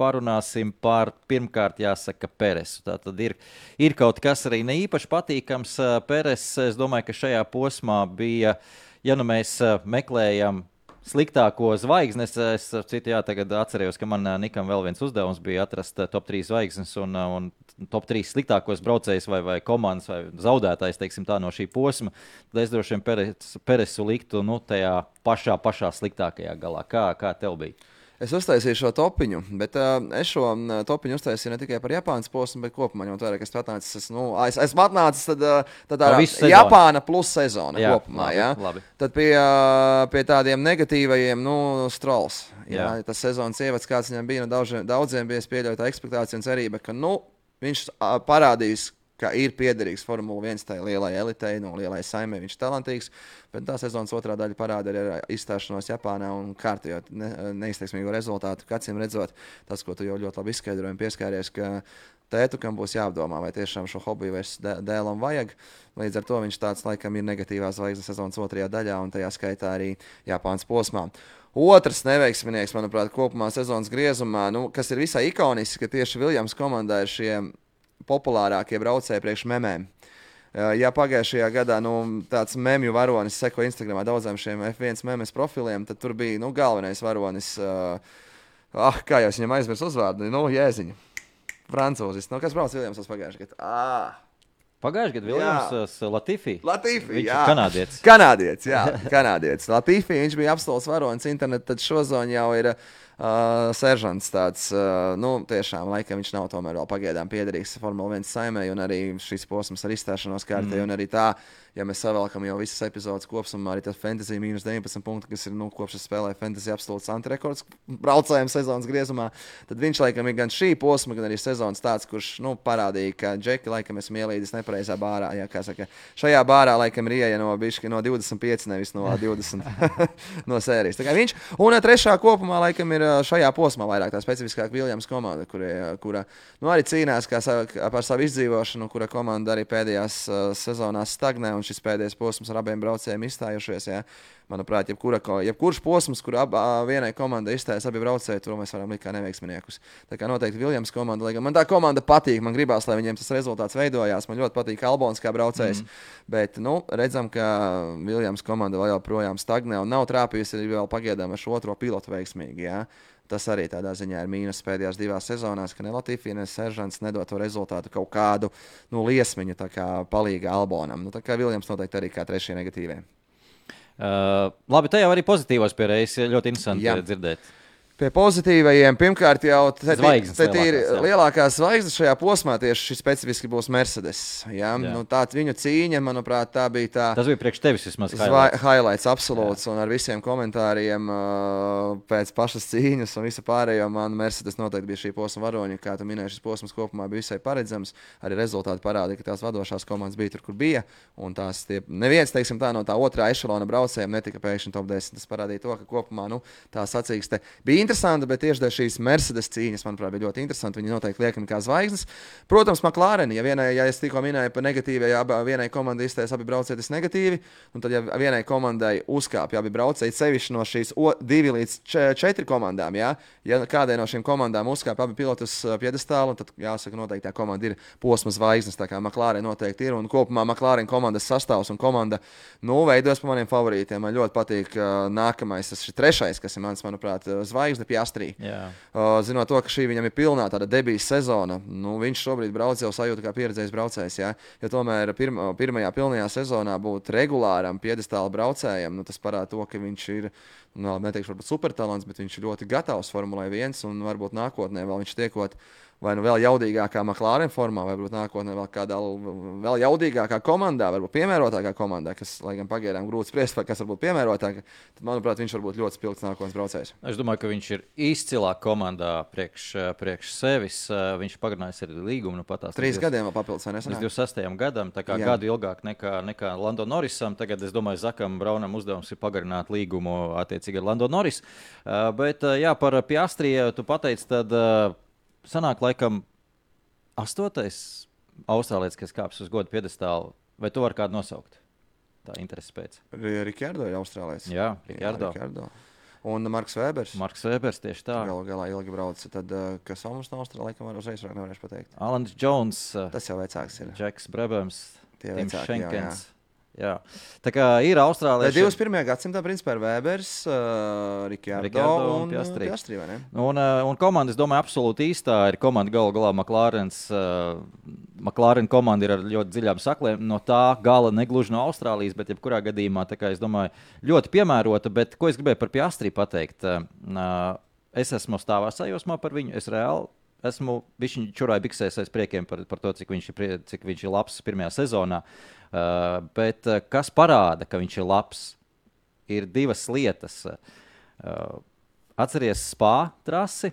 parunāsim par pirmkārt, jāsaka, Peresu. Tā tad ir, ir kaut kas arī ne īpaši patīkams. Peres, es domāju, ka šajā posmā bija, ja nu mēs meklējam sliktāko zvaigzni. Es citu, jā, tagad atceros, ka man Nikam vēl viens uzdevums bija atrast top 3 zvaigznes un, un top 3 sliktākos braucējus vai, vai komandas vai zaudētājs teiksim, no šī posma. Tad es droši vien Peres, Peresu liktu nu, tajā pašā, pašā sliktākajā galā. Kā, kā tev bija? Es uztaisīju šo topiņu, bet uh, es šo uh, topiņu uztaisīju ne tikai par Japānas posmu, bet kopumā jau tādā, ka es atnācis, es, nu, es, esmu atnācis tad, tad tādā Japāna plus sezona jā, kopumā. Labi, jā. Labi. Tad pie, uh, pie tādiem negatīvajiem, nu. Jā, tas sezonas ievads, kāds viņam bija, nu, daudziem, daudziem bija pieļauta ekspektācija un cerība, ka, nu, viņš parādīs, ka ir piederīgs Formule 1 tai lielai elitei, no lielai saimē. Viņš ir talantīgs, bet tā sezonas otrā daļa parāda arī izstāšanos Japānā un kārtējot ne, neizteiksmīgu rezultātu. Kāds redzot, tas, ko tu jau ļoti labi izskaidroji, pieskāries, ka tētu, kam būs jāapdomā, vai tiešām šo hobiju vairs dēlam vajag. Līdz ar to viņš tāds laikam ir negatīvās zvaigznes sezonas otrajā daļā un tajā skaitā arī Japānas posmā. Otrs neveiksminieks, manuprāt, kopumā sezonas griezumā, nu, kas ir visai ikonisks, ka tieši Viljams komandā ir šie populārākie braucēji priekš memēm. Ja pagājušajā gadā nu, tāds mēmju varonis seko Instagramā daudziem šiem F1 mēmes profiliem, tad tur bija nu, galvenais varonis. Uh, ah, kā jau es viņam aizmirsu uzvārdu, nu, jēziņu. Francūzis. Nu, kas brauc Viljams pagājušajā gadā? Ah! Pagājušajā gadā Viljams. Latīfī, viņš jā. kanādietis. Kanādietis, jā, kanādietis. Latīfī, viņš bija apstāsts varonis internetu, tad šo zonu jau ir uh, Uh, seržants tāds, uh, nu, tiešām laikam viņš nav tomēr vēl pagaidām piederīgs Formule 1 saimē, un arī šis posms ar izstāšanos kārtē, mm. un arī tā, ja mēs savēlkam jau visas epizodes kopumā, arī tas fantasy mīnus 19 punkti, kas ir, nu, kopš es spēlēju fantasy absolūts antirekords braucējiem sezonas griezumā, tad viņš laikam ir gan šī posma, gan arī sezonas tāds, kurš, nu, parādīja, ka Džeki laikam esmu ielīdis nepareizā bārā, jā, kā saka, šajā bārā laikam ir ieeja no, bišķi, no 25, nevis no 20 no sērijas. Tā kā viņš, un trešā kopumā laikam ir šajā posmā vairāk tā specifiskāk Viljams komanda, kurie, kura nu, arī cīnās kā, par savu izdzīvošanu, kura komanda arī pēdējās uh, sezonās stagnē, un šis pēdējais posms ar abiem braucējiem izstājušies. Jā. Manuprāt, jebkura, jebkurš posms, kur ab, vienai komandai izstājas abi braucēji, to mēs varam likt kā neveiksminiekus. Tā kā noteikti Viljams komanda, lai gan man tā komanda patīk, man gribās, lai viņiem tas rezultāts veidojās. Man ļoti patīk Albons kā braucējs, mm. bet nu, redzam, ka Viljams komanda vēl joprojām stagnē un nav trāpījusi vēl pagaidām ar šo otro pilotu veiksmīgi. Jā. Tas arī tādā ziņā ir mīnus pēdējās divās sezonās, ka ne Latvijas, ne Seržants nedod to rezultātu kaut kādu nu, liesmiņu palīdzību Albonam. Nu, tā kā Viljams noteikti arī kā trešie negatīvie. Uh, labi, te jau arī pozitīvos pieredzes ļoti interesanti Jā. dzirdēt. Pie pozitīvajiem, pirmkārt, jau te ir lielākās, zvaigznes šajā posmā. Tieši šis specifiski būs Mercedes. Ja? Nu, tā viņu cīņa, manuprāt, tā bija tā. Tas bija priekš tevis vismaz. Highlights, highlights absolūts. Jā. Un ar visiem komentāriem uh, pēc pašas cīņas un visu pārējo man Mercedes noteikti bija šī posma varoņa. Kā tu minēji, šis posms kopumā bija visai paredzams. Arī rezultāti parādīja, ka tās vadošās komandas bija tur, kur bija. Un tās tie, neviens, teiksim, tā no tā otrā ešalona braucējiem netika pēkšņi top 10. Tas parādīja to, ka kopumā nu, tā sacīkste bija interesanta, bet tieši dēļ šīs Mercedes cīņas, manuprāt, bija ļoti interesanti. Viņi noteikti liekami kā zvaigznes. Protams, McLaren, ja, vienai, ja es tikko minēju par negatīvu, ja vienai komandai izteiks abi braucēji negatīvi, tad, ja vienai komandai uzkāpja abi braucēji, sevišķi no šīs o, divi līdz četri komandām, ja, ja kādai no šīm komandām uzkāpja abi pilotus piedestālu, tad jāsaka, noteikti tā komanda ir posma zvaigznes. Tā kā McLaren noteikti ir un kopumā McLaren komandas sastāvs un komanda nu, veidojas par maniem favorītiem. Man ļoti patīk uh, nākamais, tas ir trešais, kas ir mans, manuprāt, zvaigznes zvaigzne Piastrī. Uh, zinot to, ka šī viņam ir pilnā tāda debijas sezona, nu, viņš šobrīd brauc jau sajūta kā pieredzējis braucējs. Ja, ja tomēr pirma, pirmajā pilnajā sezonā būt regulāram piedestāla braucējam, nu, tas parāda to, ka viņš ir. Nu, neteikšu, varbūt supertalants, bet viņš ir ļoti gatavs Formulē 1 un varbūt nākotnē vēl viņš tiekot vai nu vēl jaudīgākā McLaren formā, vai varbūt nākotnē vēl kādā vēl jaudīgākā komandā, varbūt piemērotākā komandā, kas, lai gan pagaidām grūti spriest, kas varbūt piemērotāka, tad, manuprāt, viņš var būt ļoti spilgts nākotnes braucējs. Es domāju, ka viņš ir izcilā komandā priekš, priekš sevis. Viņš pagarinājis arī līgumu. Nu, patās, Trīs gadiem vēl papildus, vai ne? Līdz 26. gadam, tā kā Jā. gadu ilgāk nekā, nekā Lando Norrisam. Tagad, es domāju, Zakam Braunam uzdevums ir pagarināt līgumu attiecīgi ar Lando Norris. Uh, bet, uh, jā, par Piastriju tu pateici, tad sanāk, laikam, astotais austrālietis, kas kāpjas uz godu piedestālu, vai tu vari kādu nosaukt? Tā interesi pēc. Rikardo ir austrālietis. Jā, Rikardo. Jā, Rikardo. Un Marks Vēbers. Marks Vēbers tieši tā. Galu galā ilgi brauc. Tad, uh, kas mums no Austrālijas, laikam, uzreiz nevarēšu pateikt. Alans Jones. Tas jau vecāks ir. Džeks Brebams. Tie vecāki, jā, jā. Jā. Tā kā ir Austrālija. 21. gadsimtā principā ir Vēbers, uh, Rikārdo un Piastri. Piastri un, uh, un komanda, es domāju, absolūti īstā ir komanda galu galā McLarens. Uh, McLaren komanda ir ar ļoti dziļām saklēm. No tā gala negluži no Austrālijas, bet jebkurā gadījumā, kā es domāju, ļoti piemērota. Bet ko es gribēju par Piastri pateikt? Uh, es esmu stāvā sajūsmā par viņu. Es reāli esmu viņš čurāja biksēs aiz priekiem par, par to, cik viņš, ir, cik viņš ir labs pirmajā sezonā. Uh, bet uh, kas parāda, ka viņš ir labs, ir divas lietas. Uh, atceries spā trasi,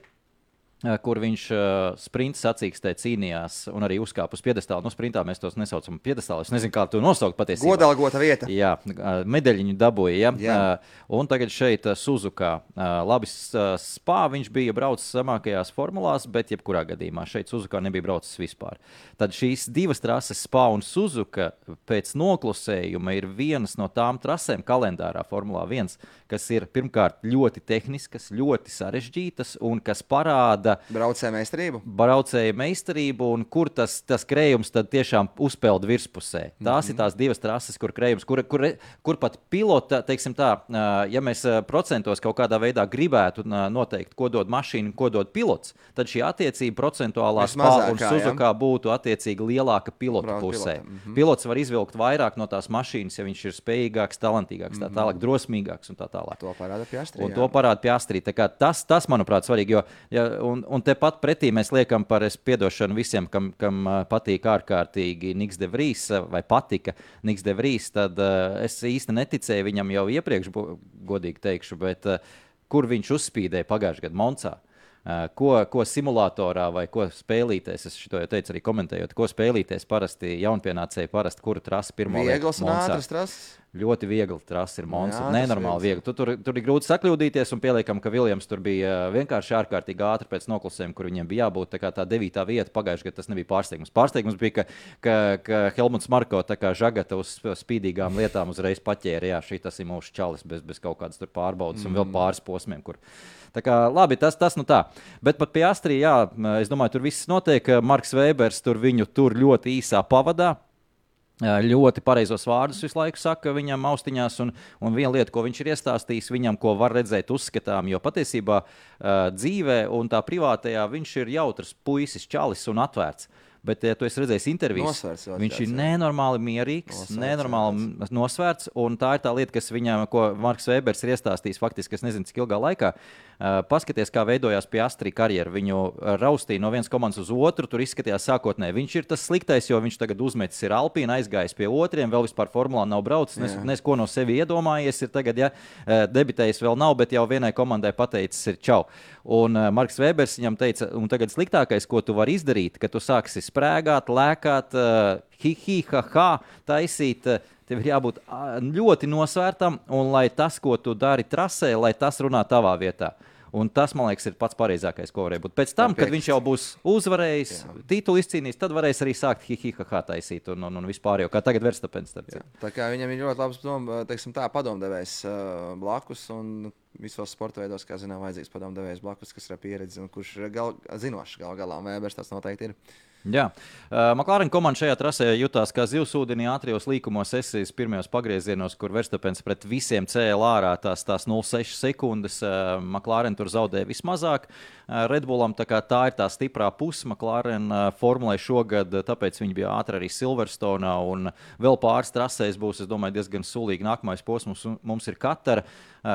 kur viņš uh, sprinta sacīkstē cīnījās un arī uzkāpa uz piedestāla. Nu, sprintā mēs tos nesaucam par piedestālu. Es nezinu, kā to nosaukt patiesībā. Godalgota vieta. Jā, uh, medaļiņu dabūja. Ja? Jā. Uh, un tagad šeit uh, Suzukā. Uh, labi, uh, spā viņš bija braucis zemākajās formulās, bet jebkurā gadījumā šeit Suzukā nebija braucis vispār. Tad šīs divas trases, spā un Suzuka, pēc noklusējuma ir vienas no tām trasēm kalendārā Formulā 1, kas ir pirmkārt ļoti tehniskas, ļoti sarežģītas un kas parāda tāda braucēja meistarība. Braucēja meistarība, un kur tas, tas krējums tiešām uzpeld virspusē. Tās mm -hmm. ir tās divas trases, kur krējums, kur, kur, kur pat pilota, teiksim tā, ja mēs procentos kaut kādā veidā gribētu noteikt, ko dod mašīna, ko dod pilots, tad šī attiecība procentuālā spēlē un Suzukā būtu attiecīgi lielāka pilota Brauc pusē. Pilota. Mm -hmm. Pilots var izvilkt vairāk no tās mašīnas, ja viņš ir spējīgāks, talantīgāks, tā mhm. tālāk, drosmīgāks un tā tālāk. To parāda Piastrī. Un jā. to parāda Piastrī. Tas, tas, manuprāt, svarīgi, jo ja, un, un tepat pretī mēs liekam par es piedošanu visiem, kam, kam patīk ārkārtīgi Niks de Vries vai patika Niks de Vries, tad uh, es īsti neticēju viņam jau iepriekš, godīgi teikšu, bet uh, kur viņš uzspīdēja pagājušajā gadā Moncā. Uh, ko, ko simulatorā vai ko spēlīties, es to jau teicu arī komentējot, ko spēlīties parasti jaunpienācēji, parasti kuru trasi pirmo Vieglas un ātras trases. Ļoti viegli trasi ir monēta. Nenormāli viegli. Tu, tur, tur ir grūti sakļūdīties, un pieliekam, ka Viljams tur bija vienkārši ārkārtīgi ātri pēc noklusējuma, kur viņiem bija jābūt. Tā, tā devītā vieta pagājušajā gadā tas nebija pārsteigums. Pārsteigums bija, ka, ka, ka Helmuts Marko tā kā žagata uz spīdīgām lietām uzreiz paķēra. Jā, šī tas ir mūsu čalis bez, bez kaut kādas pārbaudas mm. un vēl pāris posmiem. Kur... Tā kā, labi, tas, tas nu tā. Bet pat pie Astrija, jā, es domāju, tur viss notiek. Marks Vēbers tur viņu tur ļoti īsā pavadā ļoti pareizos vārdus visu laiku saka viņam austiņās, un, un viena lieta, ko viņš ir iestāstījis viņam, ko var redzēt uzskatām, jo patiesībā uh, dzīvē un tā privātajā viņš ir jautrs puisis, čalis un atvērts. Bet, ja tu esi redzējis intervijas, viņš ir nenormāli mierīgs, nosvērts, nenormāli nosvērts. Tā ir tā lieta, kas viņam, ko Marks Vēbers ir iestāstījis faktiski, es nezinu, cik ilgā laikā. Uh, paskaties, kā veidojās pie Astrid karjeras. Viņu raustīja no vienas komandas uz otru. Tur izskatījās sākotnēji. Viņš ir tas sliktais, jo viņš tagad uzmetis ir Alpīna, aizgājis pie otriem, vēl vispār formulā nav braucis. Nes, nes ko no sevis iedomājies. Ir tagad, ja debitējis vēl nav, bet jau vienai komandai pateicis, ir čau. Un Marks Vēbers viņam teica, un tagad sliktākais, ko tu vari izdarīt, ka tu sāksi sprēgāt, lēkāt, uh, hi, hi, ha, ha, taisīt. Uh, tev ir jābūt ļoti nosvērtam, un lai tas, ko tu dari trasē, lai tas runā tavā vietā. Un tas, man liekas, ir pats pareizākais, ko varēja būt. Pēc tam, kad viņš jau būs uzvarējis, titulu izcīnījis, tad varēs arī sākt hihihaha taisīt un, un, un vispār jau kā tagad Verstapens. Tā kā viņam ir ļoti labs dom, teiksim, tā, padomdevējs uh, blakus. Un... Visos sporta veidos, kā zinām, vajadzīgs padomdevējs blakus, kas ir pieredzi un kurš ir gal, zinošs gal galā. Vēbers tas noteikti ir. Jā, uh, McLaren komanda šajā trasē jutās kā zivsūdenī ātrijos līkumos, esīs pirmajos pagriezienos, kur Verstapens pret visiem cēlā ārā tās, tās 0,6 sekundes. Uh, McLaren tur zaudēja vismazāk. Uh, Redbullam tā, tā ir tā stiprā puse McLaren uh, formulē šogad, tāpēc viņi bija ātri arī Silverstone un vēl pāris trasēs būs, es domāju, diezgan sulīgi. Nākamais posms mums ir Katara.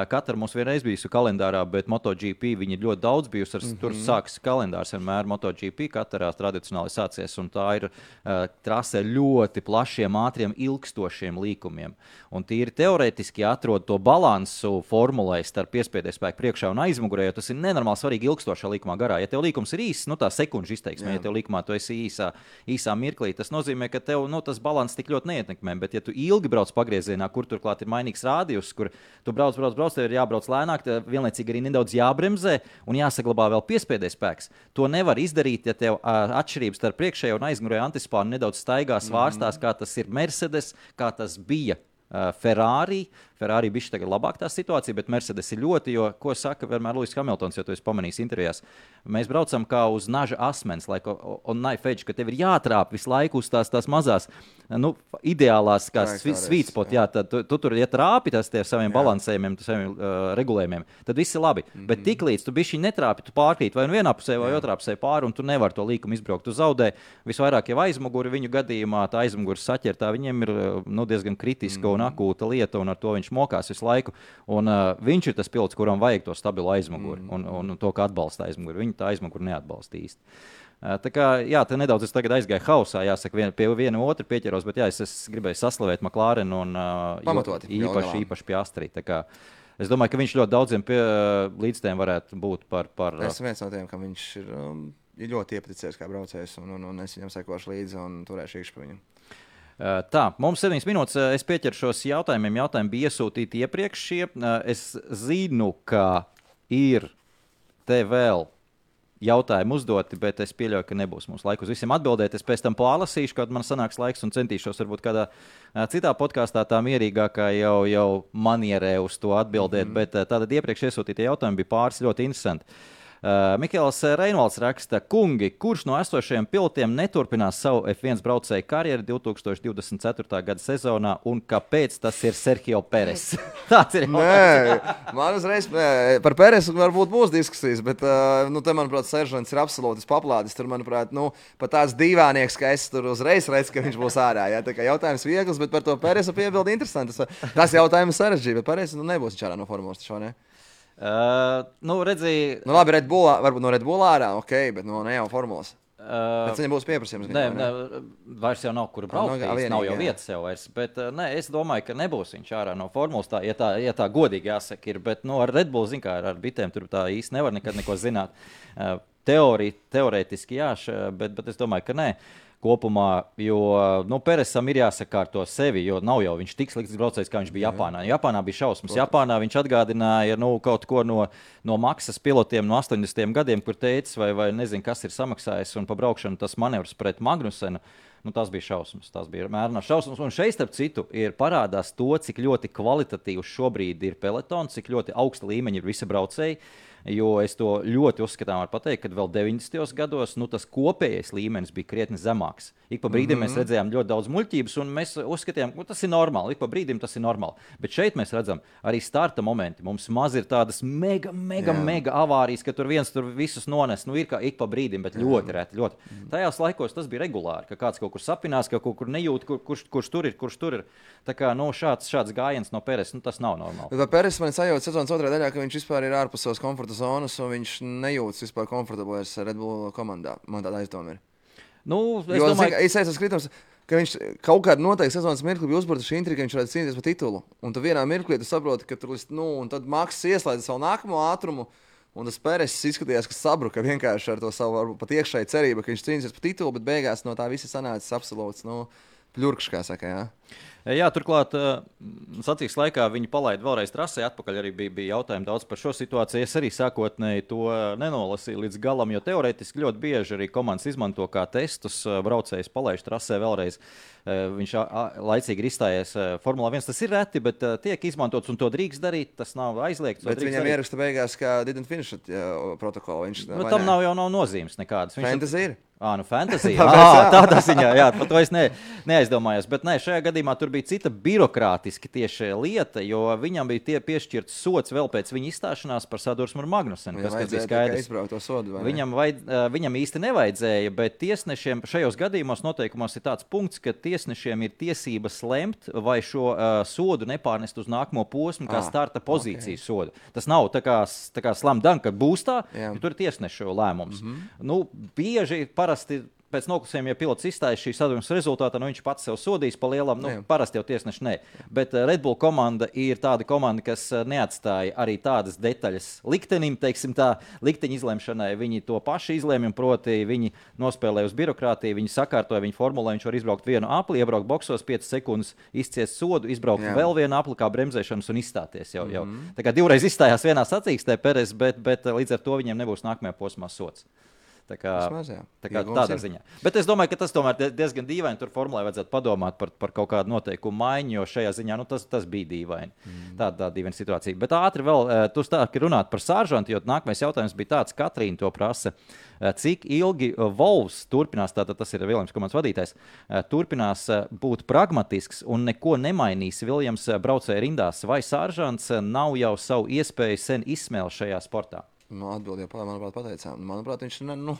Katra mums vienreiz bijusi kalendārā, bet MotoGP viņi ir ļoti daudz bijusi. Mm -hmm. Tur sākas kalendārs vienmēr MotoGP katrā tradicionāli sācies, un tā ir uh, trase ļoti plašiem, ātriem, ilgstošiem līkumiem. Un tīri teorētiski atrod to balansu formulē starp piespiedu spēku priekšā un aizmugurē, jo tas ir nenormāli svarīgi ilgstošā līkumā garā. Ja tev līkums ir īss, nu tā sekundžu izteiksme, Jā. ja tev līkumā tu esi īsā, īsā mirklī, tas nozīmē, ka tev nu, tas balans tik ļoti neietekmē. Bet, ja tu ilgi brauc pagriezienā, kur turklāt ir mainīgs rādījus, kur tu brauc, brauc, brauc, tev ir jābrauc lēnāk, vienlaicīgi arī nedaudz jābremzē un jāsaglabā vēl piespiedu spēks. To nevar izdarīt, ja tev atšķirības starp priekšējo un aizmugurējo antispānu nedaudz staigā svārstās, mm. kā tas ir Mercedes, kā tas bija uh, Ferrari. Ferrari bija tagad labāk tā situācija, bet Mercedes ir ļoti, jo, ko saka vienmēr Lūsis Hamiltons, jo to es pamanīju intervijās. Mēs braucam kā uz naža asmens, knife edge, ka tev ir jātrāp visu laiku uz tās, tās mazās, nu, ideālās, kā sweet spot, jā, tad tu, tu tur ja trāpi tas tie saviem jā. balansējumiem, saviem uh, regulējumiem, tad viss ir labi. Mm -hmm. Bet tiklīdz tu bišķi netrāpi, tu pārkrīt vai nu vienā pusē vai jā. otrā pusē pāri, un tu nevari to līkumu izbraukt. Tu zaudē visvairāk jau aizmuguri viņu gadījumā, tā aizmugures saķertā viņiem ir nu, diezgan kritiska mm -hmm. un mhm. akūta lieta, un ar to viņš mokās visu laiku. Un, uh, viņš ir tas pilots, kuram vajag to stabilu aizmuguri mm. un, un, un to, kā atbalsta aizmuguri. Viņa tā aizmuguri neatbalsta īsti. Uh, tā kā, jā, tā nedaudz es aizgāju hausā, jāsaka, vien, pie viena otru pieķeros, bet jā, es, es gribēju saslavēt Maklārenu un uh, Pamatoti, īpaši, īpaši pie Astrī. Es domāju, ka viņš ļoti daudziem pie, līdzstiem varētu būt par. par es esmu viens no tiem, ka viņš ir, um, ir ļoti iepaticējis kā braucējs, un, un, un es viņam sekošu līdzi un turēšu iekšā pie viņam. Tā, mums ir 7 minūtes. Es pieķeršos jautājumiem. Jautājumi bija iesūtīti iepriekš. Šie. Es zinu, ka ir te vēl jautājumi uzdoti, bet es pieļauju, ka nebūs mums laika uz visiem atbildēt. Es pēc tam pārlasīšu, kad man sanāks laiks, un centīšos varbūt kādā citā podkāstā tā mierīgākā jau, jau manierē uz to atbildēt. Mm. Bet tātad iepriekš iesūtītie jautājumi bija pāris ļoti interesanti. Uh, Mikls Reinvalds raksta, kungi, kurš no esošajiem pilotiem neturpinās savu F1 braucēju karjeru 2024. gada sezonā un kāpēc tas ir Sergio Pēres? Tāds ir jautājums. Man uzreiz par Pēresu varbūt būs diskusijas, bet, uh, nu, te, manuprāt, Seržants ir absolūti paplādis. Tur, manuprāt, nu, pat tāds divānieks, ka es tur uzreiz redzu, ka viņš būs ārā. Ja? Tā kā jautājums viegls, bet par to Pēresu piebildi interesants. Tas jautājums sarežģīts, bet Pēresu nu, nebūs ārā no formulas. Šo, ne? Uh, nu, redzēju, nu, labi, Red Bull, varbūt no Red Bull ārā, ok, bet no ne jau formulas. Uh, bet viņam būs pieprasījums. Nē, ne, vairs jau nav kur braukt. No, vienīgi, nav jau vietas jau vairs. Bet uh, ne, es domāju, ka nebūs viņš ārā no formulas. Tā, ja, tā, ja tā godīgi jāsaka, ir. Bet nu, ar Red Bull, zin, kā ar bitēm, tur tā īsti nevar nekad neko zināt. Uh, teorija, teorētiski jā, bet, bet es domāju, ka nē. Uh, kopumā, jo nu, Peresam ir jāsakārto sevi, jo nav jau viņš tik slikts braucējs, kā viņš bija Japānā. Japānā bija šausmas. Japānā viņš atgādināja nu, kaut ko no, no maksas pilotiem no 80. gadiem, kur teica, vai, vai nezinu, kas ir samaksājis un pa braukšanu tas manevrs pret Magnusenu. Nu, tas bija šausmas, tas bija mērnās šausmas. Un šeit, starp citu, ir parādās to, cik ļoti kvalitatīvs šobrīd ir pelotons, cik ļoti augsta līmeņa ir visi braucēji. Jo es to ļoti uzskatām, var pateikt, ka vēl 90. gados nu, tas kopējais līmenis bija krietni zemāks. Ik pa brīdim mm -hmm. mēs mhm. redzējām ļoti daudz muļķības, un mēs uzskatījām, ka nu, tas ir normāli. Ik pa brīdim tas ir normāli. Bet šeit mēs redzam arī starta momenti. Mums maz ir tādas mega, mega, Jā. mega avārijas, ka tur viens tur visus nones. Nu, ir kā ik pa brīdim, bet Jā. ļoti reti. Ļoti. Mm. Tajās laikos tas bija regulāri, ka kāds kaut kur sapinās, ka kaut kur nejūt, kur, kurš, kurš tur ir, kurš tur ir. Tā kā nu, šāds, šāds gājiens no Peres, nu, tas nav normāli. Bet Peres man sajūta sezonas otrajā daļā, ka viņš vispār ir ārpus savas komforta zonas, un viņš nejūtas vispār komfortabls Red Bull komandā. Man tāda aizdoma ir. Nu, es jo, domāju, ka es esmu skritums. Ka viņš kaut kādā noteikti sezonas mirklī bija uzbūvēts šī intriga, viņš varētu cīnīties par titulu. Un tad vienā mirklī tu saproti, ka tur nu, ir mākslinieks ieslēdzis savu nākamo ātrumu. Un tas Pēters izskatījās, ka sabruka vienkārši ar to savu varbūt, pat iekšēju cerību, ka viņš cīnīsies par titulu, bet beigās no tā visa sanāca absolūts nu, pļurkšs, kā saka. Jā. Jā, turklāt, sacīks laikā viņi palaida vēlreiz trasē. Atpakaļ arī bija, bija jautājumi daudz par šo situāciju. Es arī sākotnēji to nenolasīju līdz galam, jo teorētiski ļoti bieži arī komandas izmanto kā testus. Braucējs palaiž trasē vēlreiz. Viņš laicīgi ir izstājies Formula 1. Tas ir reti, bet tiek izmantots un to drīkst darīt. Tas nav aizliegts. Bet viņam ieraksta beigās, ka didn't finish it, protokolu. Viņš, nu, tam nav jau nav nozīmes nekādas. Viņš Fantasy ir. Ah, nu, fantāzija. ah, tādā ziņā, jā, par to es ne, neaizdomājos. Bet nē, šajā gadījumā tur bija cita birokrātiski tieši lieta, jo viņam bija tie piešķirts sots vēl pēc viņa izstāšanās par sadursmu ar Magnusenu. Kas, kas bija skaidrs. Sodu, viņam, vajad, viņam īsti nevajadzēja, bet tiesnešiem šajos gadījumos noteikumos ir tāds punkts, ka tiesnešiem ir tiesības lemt vai šo uh, sodu nepārnest uz nākamo posmu, kā ah, starta pozīcijas okay. sodu. Tas nav tā kā, tā kā slamdanka būstā, jo tur ir tiesnešu lēmums. Mm -hmm. nu, bieži parasti pēc noklusējuma, ja pilots izstājas šī sadursmes rezultātā, nu viņš pats sev sodīs pa lielam. Nu, Jā. parasti jau tiesneši nē. Bet uh, Red Bull komanda ir tāda komanda, kas uh, neatstāja arī tādas detaļas liktenim, teiksim tā, likteņa izlemšanai. Viņi to paši izlēma, proti, viņi nospēlēja uz birokrātiju, viņi sakārtoja viņu formulē, viņš var izbraukt vienu apli, iebraukt boxos 5 sekundes, izciest sodu, izbraukt Jā. vēl vienu apli kā bremzēšanas un izstāties jau. jau. Mm -hmm. Tā kā divreiz izstājās vienā sacīkstē Perez, bet, bet līdz ar to viņiem nebūs nākamajā posmā sots. Tā kā, Vismaz, jā. tā kā tādā ir. ziņā. Bet es domāju, ka tas tomēr diezgan dīvaini. Tur formulē vajadzētu padomāt par, par kaut kādu noteikumu maiņu, jo šajā ziņā nu, tas, tas bija dīvaini. Mm. Tāda, tāda dīvaina situācija. Bet ātri vēl, eh, tu stāsti runāt par sāržantu, jo nākamais jautājums bija tāds, Katrīna to prasa. Eh, cik ilgi eh, Volvs turpinās, tātad tas ir Viljams komandas vadītājs, turpinās būt pragmatisks un neko nemainīs Viljams braucēja rindās, vai sāržants nav jau savu iespēju sen izsmēlis šajā sportā? Nu, Atbildēja, manuprāt, pateicām. Manuprāt, viņš ne, nu,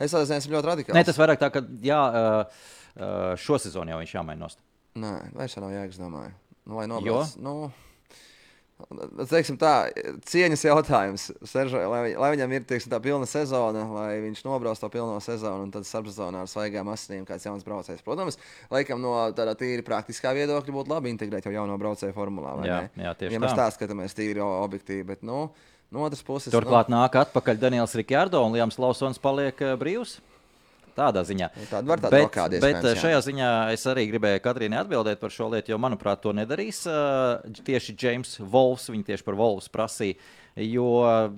es atzinu, ļoti radikāls. Nē, tas vairāk tā, ka jā, šo sezonu jau viņš jāmaina nost. Nē, vairs nav jēgas, domāju. Nu, lai nobrauc, nu, teiksim tā, cieņas jautājums. Seržo, lai, lai viņam ir teiksim, tā pilna sezona, lai viņš nobrauc to pilno sezonu un tad starpsezonā ar svaigām asinīm kāds jauns braucējs. Protams, laikam no tāda tīri praktiskā viedokļa būtu labi integrēt jau jauno braucēju formulā. Jā, jā, tieši ja tā. Ja mēs tā skatāmies tīri objektīvi, bet, nu, No otras puses, turklāt nu, nāk atpakaļ Daniels Rikārdo un Liams Lausons paliek uh, brīvs. Tādā ziņā. Nu, tāda var tāda bet, bet jā. šajā ziņā es arī gribēju Katrīnai atbildēt par šo lietu, jo, manuprāt, to nedarīs uh, tieši James Volfs. Viņa tieši par Volfs prasīja. Jo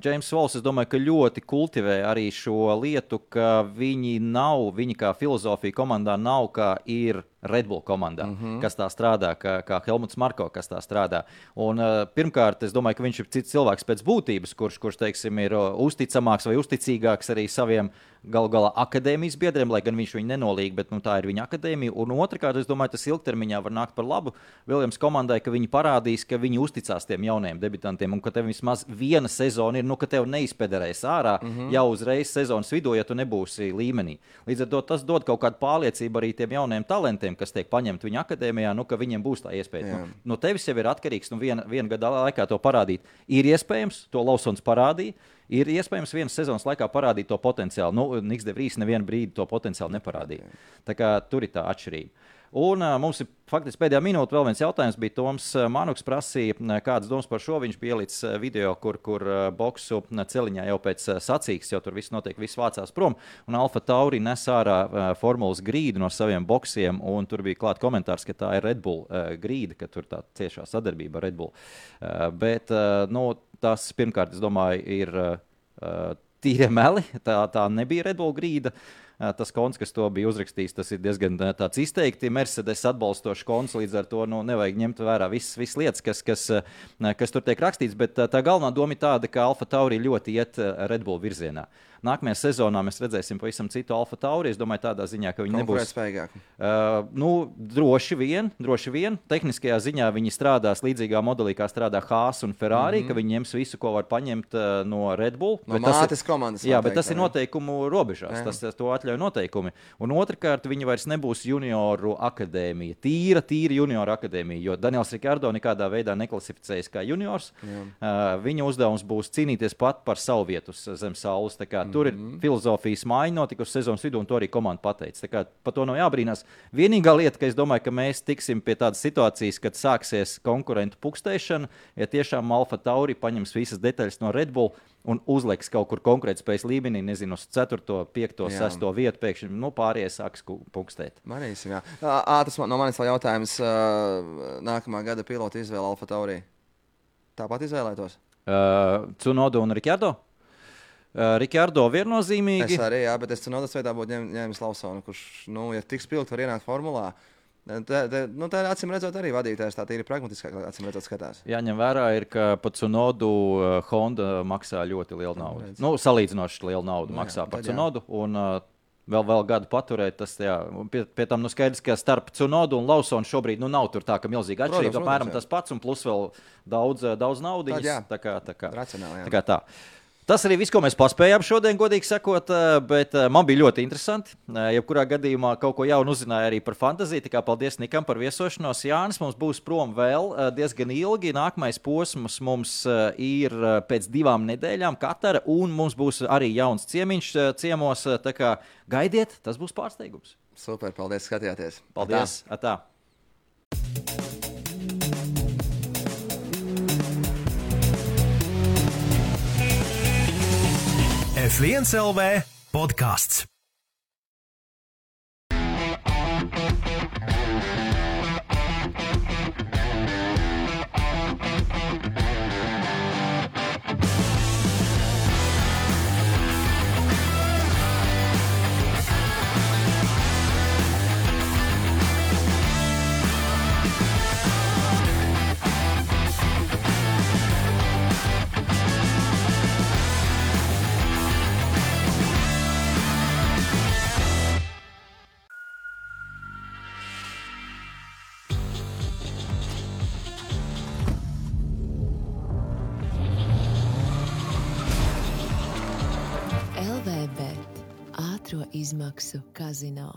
James Volfs, es domāju, ka ļoti kultivē arī šo lietu, ka viņi nav, viņi kā filozofija komandā nav kā ir Red Bull komandā, mm -hmm. kas tā strādā, kā, kā Helmuts Marko, kas tā strādā. Un, uh, pirmkārt, es domāju, ka viņš ir cits cilvēks pēc būtības, kurš, kurš teiksim, ir uh, uzticamāks vai uzticīgāks arī saviem galu galā akadēmijas biedriem, lai gan viņš viņu nenolīg, bet nu, tā ir viņa akadēmija. Un otrkārt, es domāju, tas ilgtermiņā var nākt par labu Viljams komandai, ka viņi parādīs, ka viņi uzticās tiem jaunajiem debitantiem un ka tev vismaz viena sezona ir, nu, ka tev neizpederēs ārā mm -hmm. jau uzreiz sezonas vidū, ja tu nebūsi līmenī. Līdz ar to tas dod kaut kādu pārliecību arī tiem jaunajiem talantiem kas tiek paņemti viņa akadēmijā, nu, ka viņiem būs tā iespēja. Jā. Nu, no tevis jau ir atkarīgs, nu, viena, viena gada laikā to parādīt. Ir iespējams, to Lausons parādīja. Ir iespējams vienas sezonas laikā parādīt to potenciālu. Nu, Niks Devrīs nevienu brīdi to potenciālu neparādīja. Tā kā tur ir tā atšķirība. Un mums ir faktiski pēdējā minūte vēl viens jautājums. Bija Toms Manuks prasīja, kādas domas par šo. Viņš pielicis video, kur, kur boksu celiņā jau pēc sacīks, jau tur viss notiek, viss vācās prom. Un Alfa Tauri nes ārā formulas grīdu no saviem boxiem. Un tur bija klāts komentārs, ka tā ir Red Bull grīda, ka tur tā ciešā sadarbība ar Red Bull. Bet nu, tas pirmkārt, es domāju, ir tīrie meli. Tā, tā nebija Red Bull grīda. Uh, tas konts, kas to bija uzrakstījis, tas ir diezgan tāds izteikti Mercedes atbalstošs konts. Līdz ar to nu, nevajag ņemt vērā visas, visas lietas, kas, kas, kas tur tiek rakstīts. Bet tā galvenā doma ir tāda, ka Alfa Tauri ļoti iet Red Bull virzienā. Nākamajā sezonā mēs redzēsim pavisam citu Alfa Tauri. Es domāju, tādā ziņā, ka viņi nebūs spējīgāki. Uh, nu, droši vien, droši vien. Tehniskajā ziņā viņi strādās līdzīgā modelī, kā strādā Haas un Ferrari, mm -hmm. ka viņi ņems visu, ko var paņemt uh, no Red Bull. No mātes komandas. Jā, bet tas ir noteikumu robežās. Jā. Tas, tas to atļauj noteikumi. Un otrkārt, viņi vairs nebūs junioru akadēmija. Tīra, tīra junioru akadēmija, jo Daniels Rikārdo nekādā veidā neklasificējas kā juniors. Jā. Uh, viņa uzdevums būs cīnīties pat par savu vietu zem saules. Mm Tur ir -hmm. filozofijas maiņa notikusi sezonas vidū, un to arī komanda pateica. Par to nav jābrīnās. Vienīgā lieta, ka es domāju, ka mēs tiksim pie tādas situācijas, kad sāksies konkurentu pukstēšana, ja tiešām Alfa Tauri paņems visas detaļas no Red Bull un uzliks kaut kur konkurētspējas līmenī, nezinu, uz 4, 5, 6 vietu, pēkšņi nu, pārējie sāks pukstēt. Manīsim, jā. À, tas man, no manis vēl jautājums. Nākamā gada pilota izvēle Alfa Tauri. Tāpat izvēlētos? Uh, Cunodu un Rikārdo? Uh, Rikārdo viennozīmīgi. Es arī, jā, bet es Cunodas veidā būtu ņēmis ņem Lausonu, kurš, nu, ja tiks pilgt, var ienākt formulā. Tā, tā, nu, tā ir acīm redzot, arī vadītājs. Tā ir pragmatiskāk, acīm redzot, skatās. Jāņem vērā, ir, ka pat Cunodu uh, Honda maksā ļoti lielu naudu. Nu, salīdzinoši lielu naudu nu, maksā jā, par Cunodu. Un, uh, vēl, vēl gadu paturēt. Tas, jā, pie, pie tam nu, skaidrs, ka starp Cunodu un Lausonu šobrīd nu, nav tā milzīga atšķirība. Apmēram tas pats, un plus vēl daudz, daudz naudas. Tā kā tā. Kā, Racionāli, jā. tā, kā tā. Tas arī viss, ko mēs paspējām šodien, godīgi sakot, eh, bet eh, man bija ļoti interesanti. Eh, jebkurā gadījumā kaut ko jaunu uzzināju arī par fantāziju. Tā kā paldies Nikam par viesošanos. Jānis mums būs prom vēl diezgan ilgi. Nākamais posms mums ir pēc divām nedēļām Katara, un mums būs arī jauns ciemiņš ciemos. Tā kā gaidiet, tas būs pārsteigums. Super, paldies, skatījāties. Paldies! Atā. Atā. F1 LV podkāsts. Izmaksu kazino.